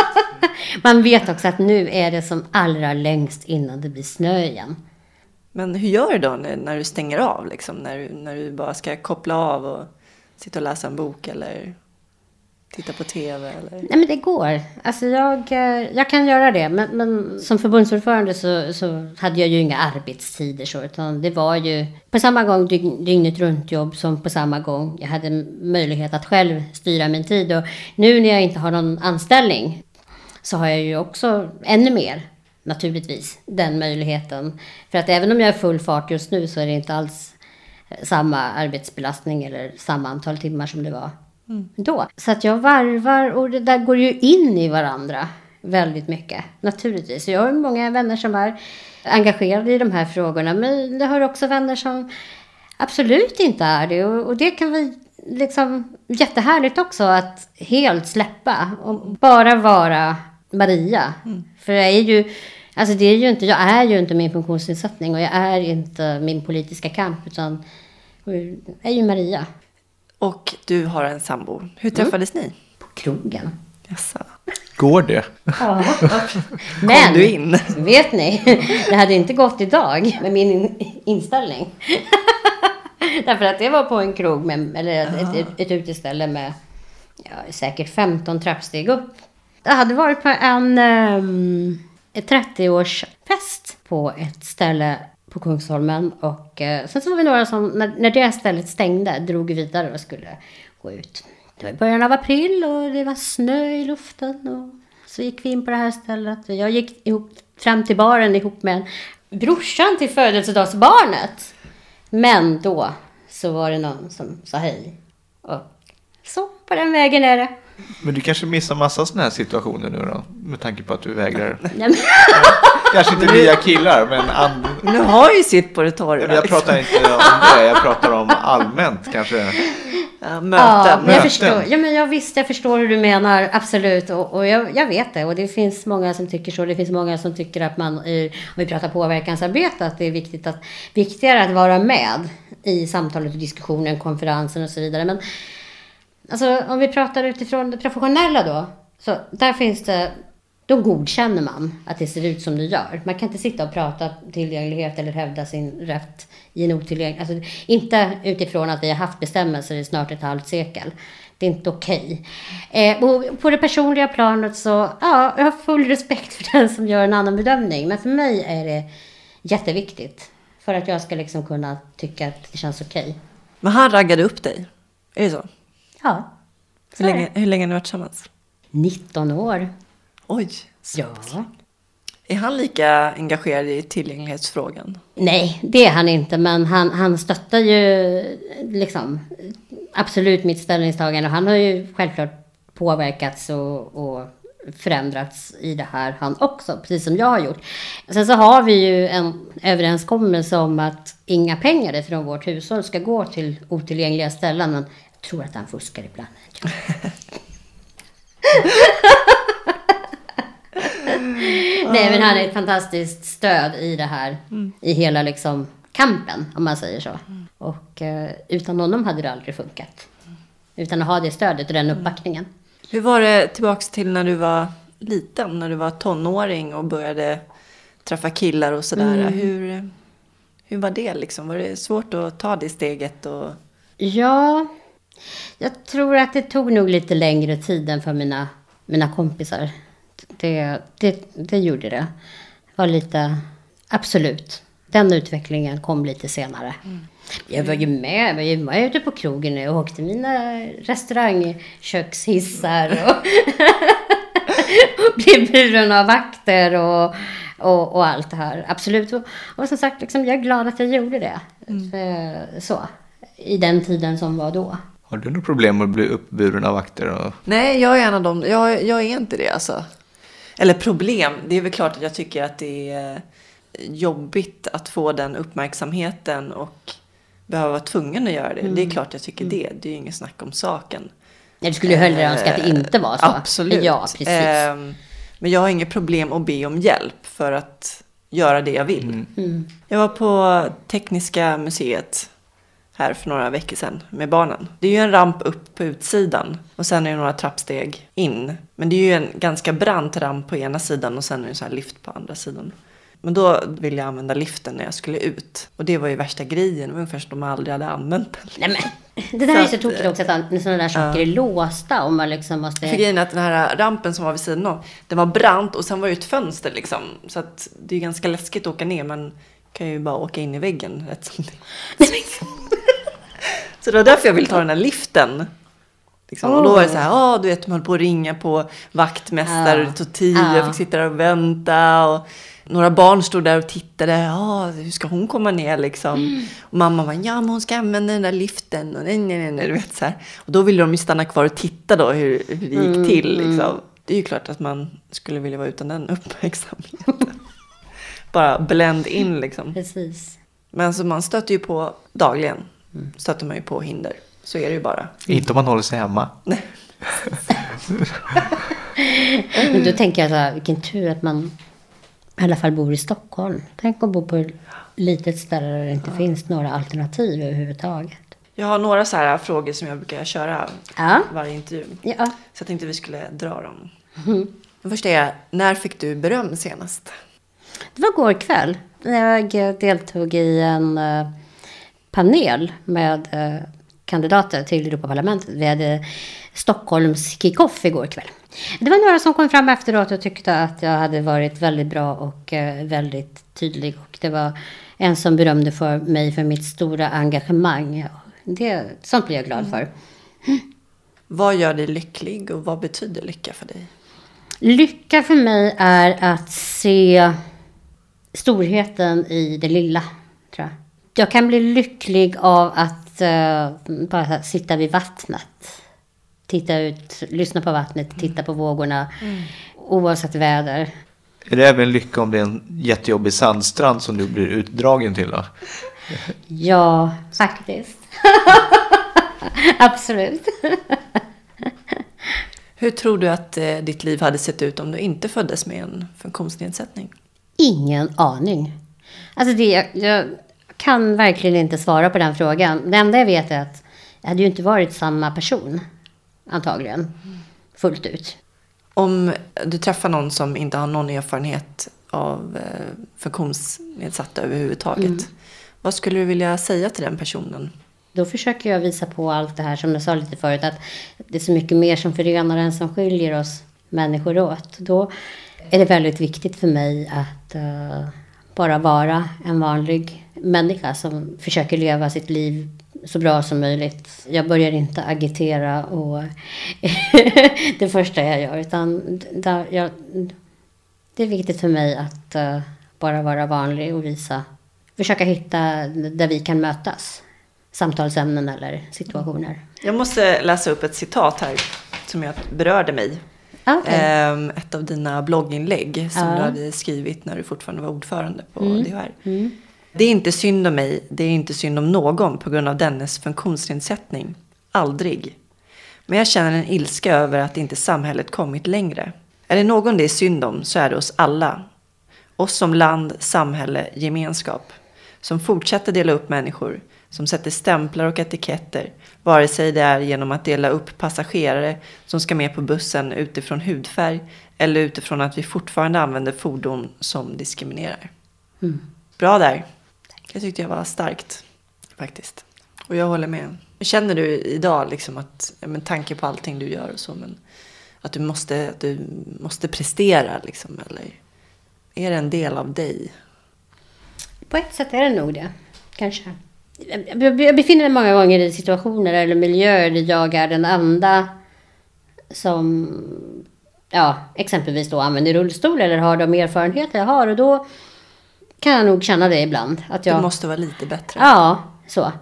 Man vet också att nu är det som allra längst innan det blir snö igen. Men hur gör du då när du stänger av? Liksom? När, när du bara ska koppla av och sitta och läsa en bok eller titta på tv? Eller? Nej, men det går. Alltså jag, eh, jag kan göra det. Men, men som förbundsordförande så, så hade jag ju inga arbetstider. Så, utan det var ju på samma gång dygnet runt jobb som på samma gång jag hade möjlighet att själv styra min tid. Och nu när jag inte har någon anställning så har jag ju också ännu mer naturligtvis den möjligheten. För att även om jag är full fart just nu så är det inte alls eh, samma arbetsbelastning eller samma antal timmar som det var mm. då. Så att jag varvar och det där går ju in i varandra väldigt mycket naturligtvis. Jag har många vänner som är engagerade i de här frågorna men jag har också vänner som absolut inte är det och, och det kan vi liksom jättehärligt också att helt släppa och bara vara Maria. Mm. För jag är ju, alltså det är ju inte, jag är ju inte min funktionsnedsättning och jag är inte min politiska kamp utan jag är ju Maria. Och du har en sambo. Hur mm. träffades mm. ni? På krogen. Jaså. Går det? Ja. Men, Kom du in? vet ni, det hade inte gått idag med min inställning. Därför att det var på en krog, med, eller ett, ett, ett uteställe med ja, säkert 15 trappsteg upp. Jag hade varit på en um, 30-årsfest på ett ställe på Kungsholmen. Och uh, sen så var vi några som, när, när det stället stängde, drog vidare och skulle gå ut. Det var i början av april och det var snö i luften. Och så gick vi in på det här stället. Jag gick ihop, fram till baren ihop med brorsan till födelsedagsbarnet. Men då så var det någon som sa hej. Och så, på den vägen är det. Men du kanske missar massa sådana här situationer nu då? Med tanke på att du vägrar. kanske inte nya killar, men... And... Nu har ju sitt på det torra. Jag pratar inte om det, jag pratar om allmänt kanske. Ja, möten. Ja, men jag förstår. Ja, men jag visst, jag förstår hur du menar. Absolut. Och, och jag, jag, vet det. Och det finns många som tycker så. Det finns många som tycker att man, om vi pratar påverkansarbete, att det är viktigt att, viktigare att vara med i samtalet och diskussionen, konferensen och så vidare. Men Alltså om vi pratar utifrån det professionella då. Så där finns det, då godkänner man att det ser ut som det gör. Man kan inte sitta och prata tillgänglighet eller hävda sin rätt i en otillgänglig... Alltså inte utifrån att vi har haft bestämmelser i snart ett halvt sekel. Det är inte okej. Okay. Eh, på det personliga planet så, ja, jag har full respekt för den som gör en annan bedömning. Men för mig är det jätteviktigt. För att jag ska liksom kunna tycka att det känns okej. Okay. Men han raggade upp dig? Är det så? Ja. Hur länge, hur länge har ni varit tillsammans? 19 år. Oj. Ja. Är han lika engagerad i tillgänglighetsfrågan? Nej, det är han inte. Men han, han stöttar ju liksom absolut mitt ställningstagande. Han har ju självklart påverkats och, och förändrats i det här han också, precis som jag har gjort. Sen så har vi ju en överenskommelse om att inga pengar från vårt hushåll ska gå till otillgängliga ställen. Men tror att han fuskar ibland. Nej, men han är ett fantastiskt stöd i det här. Mm. I hela liksom kampen, om man säger så. Mm. Och eh, utan honom hade det aldrig funkat. Utan att ha det stödet och den uppbackningen. Hur var det tillbaks till när du var liten, när du var tonåring och började träffa killar och sådär. Mm. Hur, hur var det liksom? Var det svårt att ta det steget? Och... Ja, jag tror att det tog nog lite längre tid än för mina, mina kompisar. Det, det, det gjorde det. Det var lite, absolut. Den utvecklingen kom lite senare. Jag var ju med, jag var ju med ute på krogen och åkte mina restaurangkökshissar och blev buren av vakter och, och, och allt det här. Absolut. Och, och som sagt, liksom, jag är glad att jag gjorde det. Eh, Så. I den tiden som var då. Har du något problem med att bli uppburen av vakter? Och... Nej, jag är en av dem. Jag, jag är inte det alltså. Eller problem. Det är väl klart att jag tycker att det är jobbigt att få den uppmärksamheten och behöva vara tvungen att göra det. Det är klart jag tycker det. Det är ju inget snack om saken. Jag skulle ju hellre önska att det inte var så. Eh, Absolut. Ja, precis. Ehm, Men jag har inget problem att be om hjälp för att göra det jag vill. Mm. Jag var på Tekniska museet här för några veckor sedan med barnen. Det är ju en ramp upp på utsidan och sen är det några trappsteg in. Men det är ju en ganska brant ramp på ena sidan och sen är det så här lift på andra sidan. Men då ville jag använda liften när jag skulle ut. Och det var ju värsta grejen. Det var ungefär som de aldrig hade använt den. Nej, men, det där är Så så att, tokigt också att sådana där saker är låsta och man liksom måste... För grejen är att den här rampen som var vid sidan av, den var brant och sen var det ett fönster liksom. Så att det är ganska läskigt att åka ner, men kan ju bara åka in i väggen rätt som det Så det var därför jag ville ta den här liften. Liksom. Och då var det så här, ja du vet, de höll på att ringa på vaktmästare, det tog tid, Ja. jag fick sitta där och vänta. Och några barn stod där och tittade, ja hur ska hon komma ner liksom? Och mamma var, ja men hon ska använda den där liften. Och nej, nej, nej, du vet så här. Och då ville de ju stanna kvar och titta då hur, hur det gick till liksom. Det är ju klart att man skulle vilja vara utan den uppmärksamheten. Bara blend in liksom. Precis. Men så man stöter ju på dagligen. Stöter man ju på hinder. Så är det ju bara. Inte om man håller sig hemma. Men då tänker jag så här, vilken tur att man i alla fall bor i Stockholm. Tänk att bo på ett litet ställe där det inte finns några alternativ överhuvudtaget. Jag har några så här frågor som jag brukar köra Ja. varje intervju. Ja. Så jag tänkte vi skulle dra dem. Den första är, när fick du beröm senast? Det var går kväll. Jag eh, deltog i en eh, panel med eh, kandidater till Europaparlamentet. Vi hade Stockholms kick-off igår kväll. Det var några som kom fram efteråt och tyckte att jag hade varit väldigt bra och eh, väldigt tydlig. Och det var en som berömde för mig för mitt stora engagemang. Det, sånt blir jag glad för. Vad gör dig lycklig och vad betyder lycka för dig? Lycka för mig är att se storheten i det lilla, tror jag. Jag kan bli lycklig av att eh, bara sitta vid vattnet. Titta ut, lyssna på vattnet, titta på vågorna. Oavsett väder. Är det även lycka om det är en jättejobbig sandstrand som du blir utdragen till då? Ja, faktiskt. Absolut. Hur tror du att eh, ditt liv hade sett ut om du inte föddes med en funktionsnedsättning? Ingen aning. Alltså det, jag kan verkligen inte svara på den frågan. Det enda jag vet är att jag hade ju inte varit samma person. Antagligen. Fullt ut. Om du träffar någon som inte har någon erfarenhet av eh, funktionsnedsatta överhuvudtaget. Vad skulle du vilja säga till den personen? Då försöker jag visa på allt det här som jag sa lite förut. Att det är så mycket mer som förenar än som skiljer oss människor åt. Då är det väldigt viktigt för mig att eh, bara vara en vanlig människa som försöker leva sitt liv så bra som möjligt. Jag börjar inte agitera och det första jag gör. Utan där jag, det är viktigt för mig att eh, bara vara vanlig och visa, försöka hitta där vi kan mötas. Samtalsämnen eller situationer. Jag måste läsa upp ett citat här som jag berörde mig. Okej. Ehm, ett av dina blogginlägg som Ja. du hade skrivit när du fortfarande var ordförande på Mm. DHR. Mm. Det är inte synd om mig, det är inte synd om någon på grund av dennes funktionsnedsättning. Aldrig. Men jag känner en ilska över att inte samhället kommit längre. Är det någon det är synd om så är det oss alla. Oss som land, samhälle, gemenskap. Som fortsätter dela upp människor. Som sätter stämplar och etiketter, vare sig det är genom att dela upp passagerare som ska med på bussen utifrån hudfärg eller utifrån att vi fortfarande använder fordon som diskriminerar. Bra där. Det tyckte jag var starkt faktiskt. Och jag håller med. Känner du idag liksom att, med tanke på allting du gör och så, men att du måste, att du måste prestera liksom, eller är det en del av dig? På ett sätt är det nog det. Kanske. Jag befinner mig många gånger i situationer eller miljöer där jag är den enda som ja, exempelvis då använder rullstol eller har de erfarenheter jag har. Och då kan jag nog känna det ibland. Att jag, Du måste vara lite bättre. Ja, så.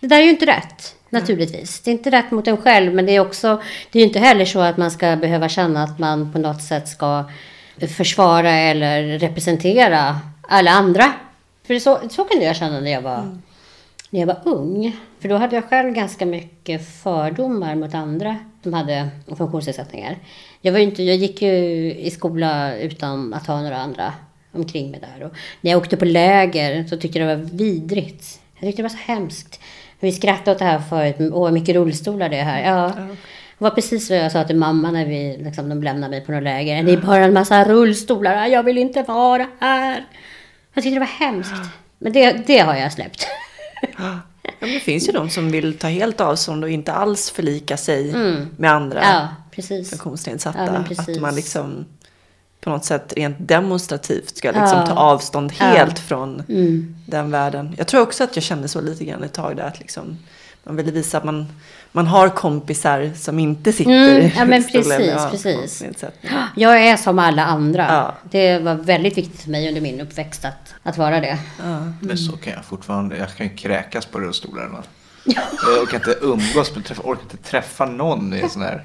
Det där är ju inte rätt, naturligtvis. Det är inte rätt mot en själv, men det är också... Det är ju inte heller så att man ska behöva känna att man på något sätt ska försvara eller representera alla andra. För så, så kunde jag känna när jag var, när jag var ung. För då hade jag själv ganska mycket fördomar mot andra som hade funktionsnedsättningar. Jag, var inte, jag gick ju i skola utan att ha några andra omkring mig där. Och när jag åkte på läger så tyckte jag det var vidrigt. Jag tyckte det var så hemskt. Vi skrattade åt det här förut. Åh, vad mycket rullstolar det är här. Ja. Det var precis vad jag sa till mamma när vi, liksom, de lämnade mig på något läger. Det är bara en massa rullstolar. Jag vill inte vara här. Jag tyckte det var hemskt. Men det, det har jag släppt. Ja, det finns ju de som vill ta helt avstånd och inte alls förlika sig med andra Ja, precis. funktionsnedsatta. Ja, att man liksom på något sätt rent demonstrativt ska liksom Ja. ta avstånd helt från Mm. den världen. Jag tror också att jag kände så lite grann ett tag där att liksom man ville visa att man, man har kompisar som inte sitter Mm, i ja, men precis, har precis. Jag är som alla andra. Ja. Det var väldigt viktigt för mig under min uppväxt att, att vara det. Men så kan jag fortfarande. Jag kan ju kräkas på rullstolarna. Jag orkar inte umgås med, träffa, orkar inte träffa någon i en sån här.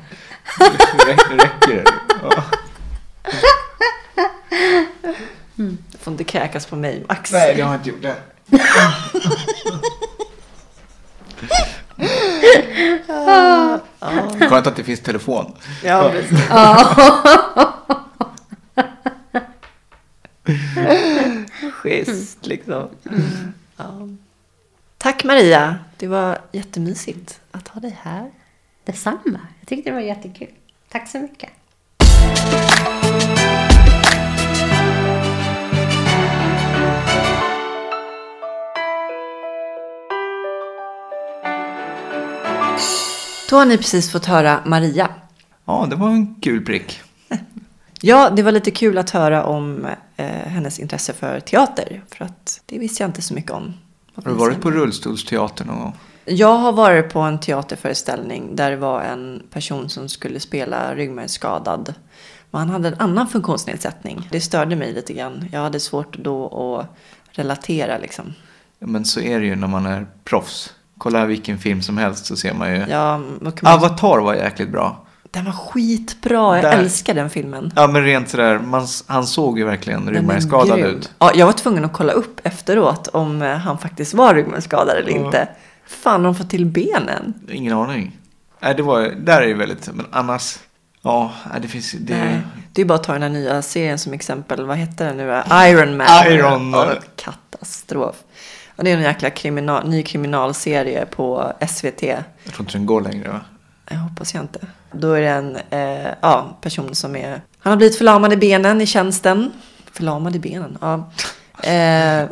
Nu räcker, det. Ja. Du får inte kräkas på mig Max. Nej, jag har inte gjort det. Skönt att det finns telefon. Ja, precis. Schysst liksom. Ja. Tack Maria. Det var jättemysigt att ha dig här. Detsamma. Jag tyckte det var jättekul. Tack så mycket. Då har ni precis fått höra Maria. Ja, det var en kul prick. Ja, det var lite kul att höra om eh, hennes intresse för teater. För att det visste jag inte så mycket om. Har du varit på rullstolsteater någon gång? Jag har varit på en teaterföreställning där det var en person som skulle spela ryggmärgsskadad. Men han hade en annan funktionsnedsättning. Det störde mig lite grann. Jag hade svårt då att relatera liksom. Ja, men så är det ju när man är proffs. Kolla vilken film som helst så ser man ju. Ja, man... Avatar var jäkligt bra. Den var skitbra. Jag Där- älskar den filmen. Ja, men rent sådär, man, han såg ju verkligen ryggmärgsskadad ut. Ja, jag var tvungen att kolla upp efteråt om eh, han faktiskt var ryggmärgsskadad eller Ja. inte. Fan, de får till benen. Ingen aning. Nej, det var, där är ju väldigt, men annars, ja, det finns, det, Nej, det är bara att ta den här nya serien som exempel. Vad heter den nu? Iron Man. Iron Man. Ja, katastrof. Och det är en jäkla kriminal, ny kriminalserie på SVT. jag tror inte den går längre va? Jag hoppas jag inte. Då är det en eh, ja, person som är... Han har blivit förlamad i benen i tjänsten. Förlamad i benen? Ja. Eh,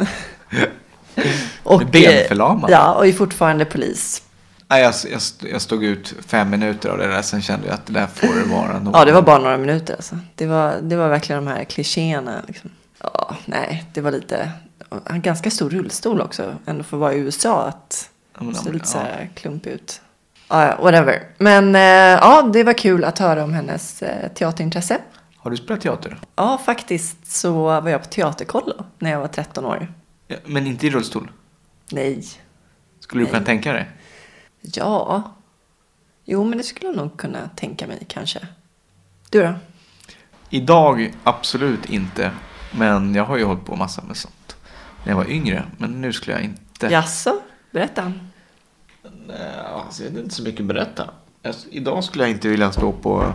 och, eh, Benförlamad? Ja, och är fortfarande polis. Nej, jag, jag, jag stod ut fem minuter av det där, sen kände jag att det där får det vara nog. Ja, det var bara några minuter alltså. Det var, det var verkligen de här klichéerna. Liksom. Ja, nej, det var lite... En ganska stor rullstol också, ändå för att vara i USA. Att Ja, ser lite så här klump ut. Ja, ja, whatever. Men eh, ja, det var kul att höra om hennes eh, teaterintresse. Har du spelat teater? Ja, faktiskt så var jag på teaterkollo när jag var 13 år. Ja, men inte i rullstol? Nej. Skulle du Nej. kunna tänka dig? Ja. Jo, men det skulle jag nog kunna tänka mig kanske. Du då? Idag absolut inte. Men jag har ju hållit på massa med sånt. När jag var yngre. Men nu skulle jag inte. Jaså? Berätta. Nej, alltså, det är inte så mycket att berätta. Alltså, idag skulle jag inte vilja stå på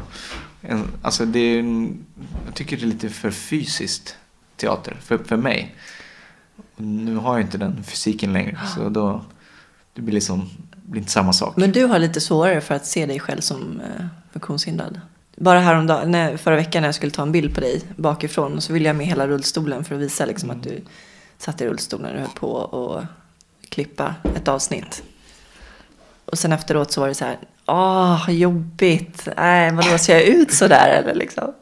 en, alltså det är en, jag tycker det är lite för fysiskt teater för, för mig. Nu har jag inte den fysiken längre så då Det blir liksom, det blir inte samma sak. Men du har lite svårare för att se dig själv som eh, funktionshindrad. Bara häromdagen, när, förra veckan när jag skulle ta en bild på dig bakifrån så ville jag med hela rullstolen för att visa liksom att du satt i rullstolen och höll på att klippa ett avsnitt. Och sen efteråt så var det så här, åh, jobbigt, nej, vadå, ser jag ut så där eller liksom?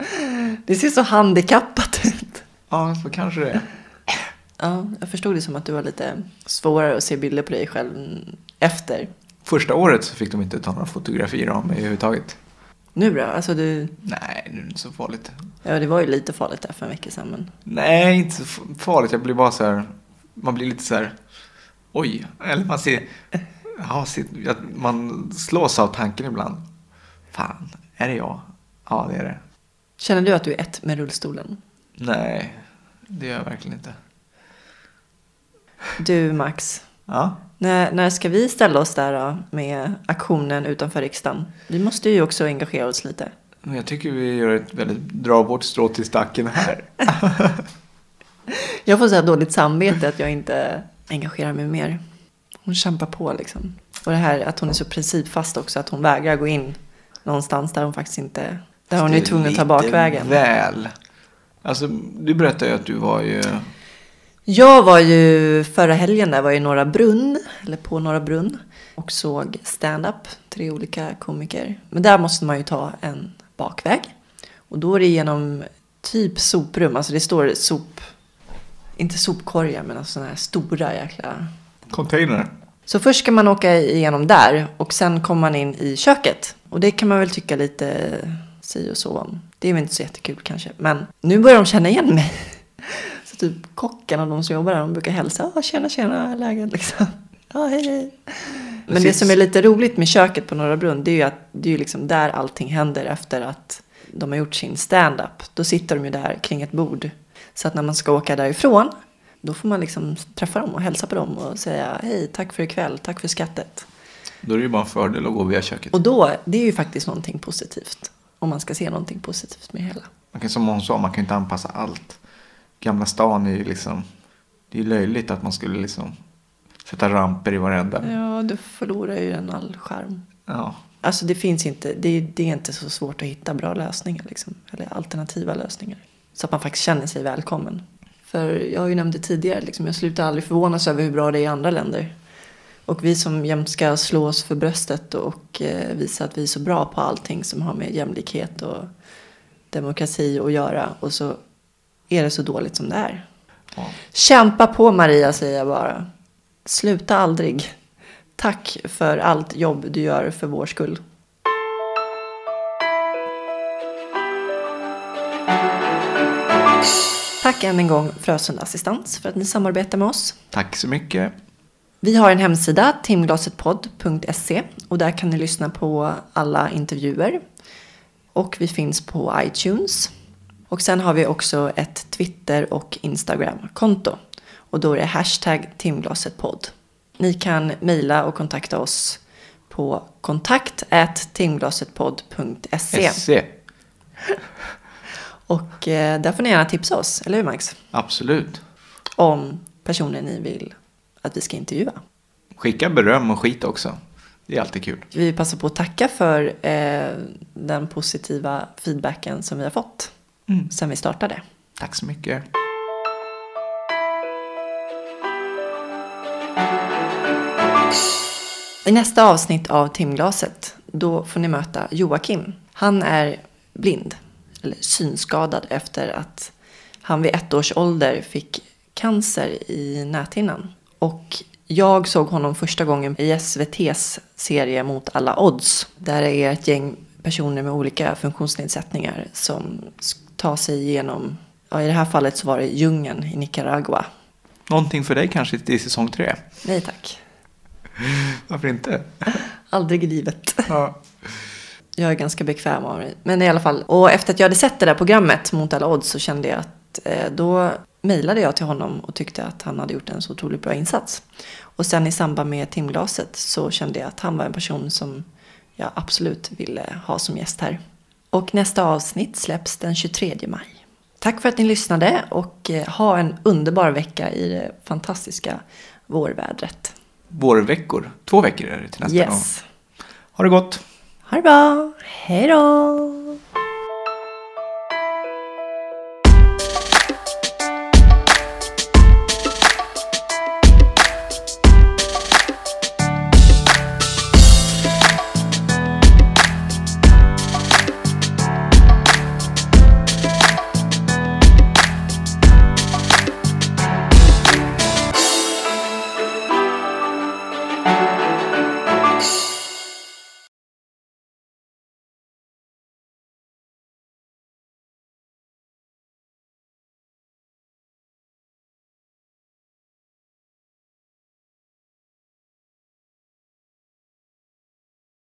Det ser så handikappat ut. Ja, så kanske det är. Ja, jag förstod det som att du var lite svårare att se bilder på dig själv efter. Första året så fick de inte ta några fotografier av mig överhuvudtaget. Nu då? Alltså du, Nej, nu är det inte så farligt. ja det var ju lite farligt där för en vecka sedan men. Nej, inte så farligt. Jag blir bara så här, man blir lite så här, oj, eller man ser, ja, man slås av tanken ibland. Fan, är det jag? Ja, det är det. Känner du att du är ett med rullstolen? Nej, det gör jag verkligen inte. Du Max, Ja, när, när ska vi ställa oss där då med aktionen utanför riksdagen? Vi måste ju också engagera oss lite. men jag tycker vi gör ett väldigt, drar vårt strå till stacken här. Jag får så här dåligt samvete att jag inte engagerar mig mer. Hon kämpar på liksom. Och det här att hon är så principfast också, att hon vägrar gå in någonstans där hon faktiskt inte... Där hon är tvungen att ta bakvägen. väl. Alltså, du berättade ju att du var ju, Jag var ju förra helgen där var i Norra Brunn, eller på Norra Brunn, och såg stand-up, tre olika komiker. Men där måste man ju ta en bakväg. Och då är det genom typ soprum, alltså det står sop, inte sopkorgar men alltså sådana här stora jäkla container. Så först ska man åka igenom där och sen kommer man in i köket. Och det kan man väl tycka lite si och så om. Det är väl inte så jättekul kanske. Men nu börjar de känna igen mig. Typ kocken och de som jobbar där, de brukar hälsa. Ja, tjena, tjena, läget liksom. Ja, hej, hej. Men det som är lite roligt med köket på Norra Brunn, det är ju att det är ju liksom där allting händer efter att de har gjort sin stand-up. Då sitter de ju där kring ett bord. Så att när man ska åka därifrån, då får man liksom träffa dem och hälsa på dem och säga hej, tack för ikväll, tack för skattet. Då är det ju bara en fördel att gå via köket. Och då, det är ju faktiskt någonting positivt. Om man ska se någonting positivt med hela. Man kan, som hon sa, man kan inte anpassa allt. Gamla stan är ju liksom, det är ju löjligt att man skulle liksom sätta ramper i varenda. Ja, du förlorar ju en all charm. Ja. Alltså det finns inte, det, det är inte så svårt att hitta bra lösningar liksom. Eller alternativa lösningar. Så att man faktiskt känner sig välkommen. För jag har ju nämnt det tidigare, liksom, jag slutar aldrig förvånas över hur bra det är i andra länder. Och vi som jämt ska slå oss för bröstet och eh, visa att vi är så bra på allting som har med jämlikhet och demokrati att göra. Och så är det så dåligt som det är. ja. Kämpa på Maria säger jag bara. Sluta aldrig. Tack för allt jobb du gör för vår skull. Tack än en gång Frösunda Assistans för att ni samarbetar med oss. Tack så mycket. Vi har en hemsida, timglasetpodd.se och där kan ni lyssna på alla intervjuer. Och vi finns på iTunes. Och sen har vi också ett Twitter och Instagram-konto. Och då är det hashtag timglasetpodd. Ni kan mejla och kontakta oss på kontakt timglasetpodd.se. SC. Och eh, där får ni gärna tipsa oss, eller hur Max? Absolut. Om personer ni vill att vi ska intervjua. Skicka beröm och skit också. Det är alltid kul. Vi passar på att tacka för eh, den positiva feedbacken som vi har fått Mm. sen vi startade. Tack så mycket. I nästa avsnitt av Timglaset, då får ni möta Joakim. Han är blind, eller synskadad efter att han vid ett års ålder fick cancer i näthinnan. Och jag såg honom första gången i SVTs serie Mot alla odds. Där det är ett gäng personer med olika funktionsnedsättningar som tar sig igenom, ja, i det här fallet så var det djungeln i Nicaragua. Någonting för dig kanske i säsong tre. Nej tack, Varför inte? aldrig i livet. Ja. Jag är ganska bekväm av det. Men i alla fall. Och efter att jag hade sett det där programmet mot alla odds så kände jag att eh, då mejlade jag till honom och tyckte att han hade gjort en så otroligt bra insats. Och sen i samband med timglaset så kände jag att han var en person som jag absolut ville ha som gäst här. Och nästa avsnitt släpps den 23 maj. Tack för att ni lyssnade och eh, ha en underbar vecka i det fantastiska vårvädret. vårveckor. Två veckor är det till nästa gång. Yes. Ha det gott! Ha det bra. Hej då.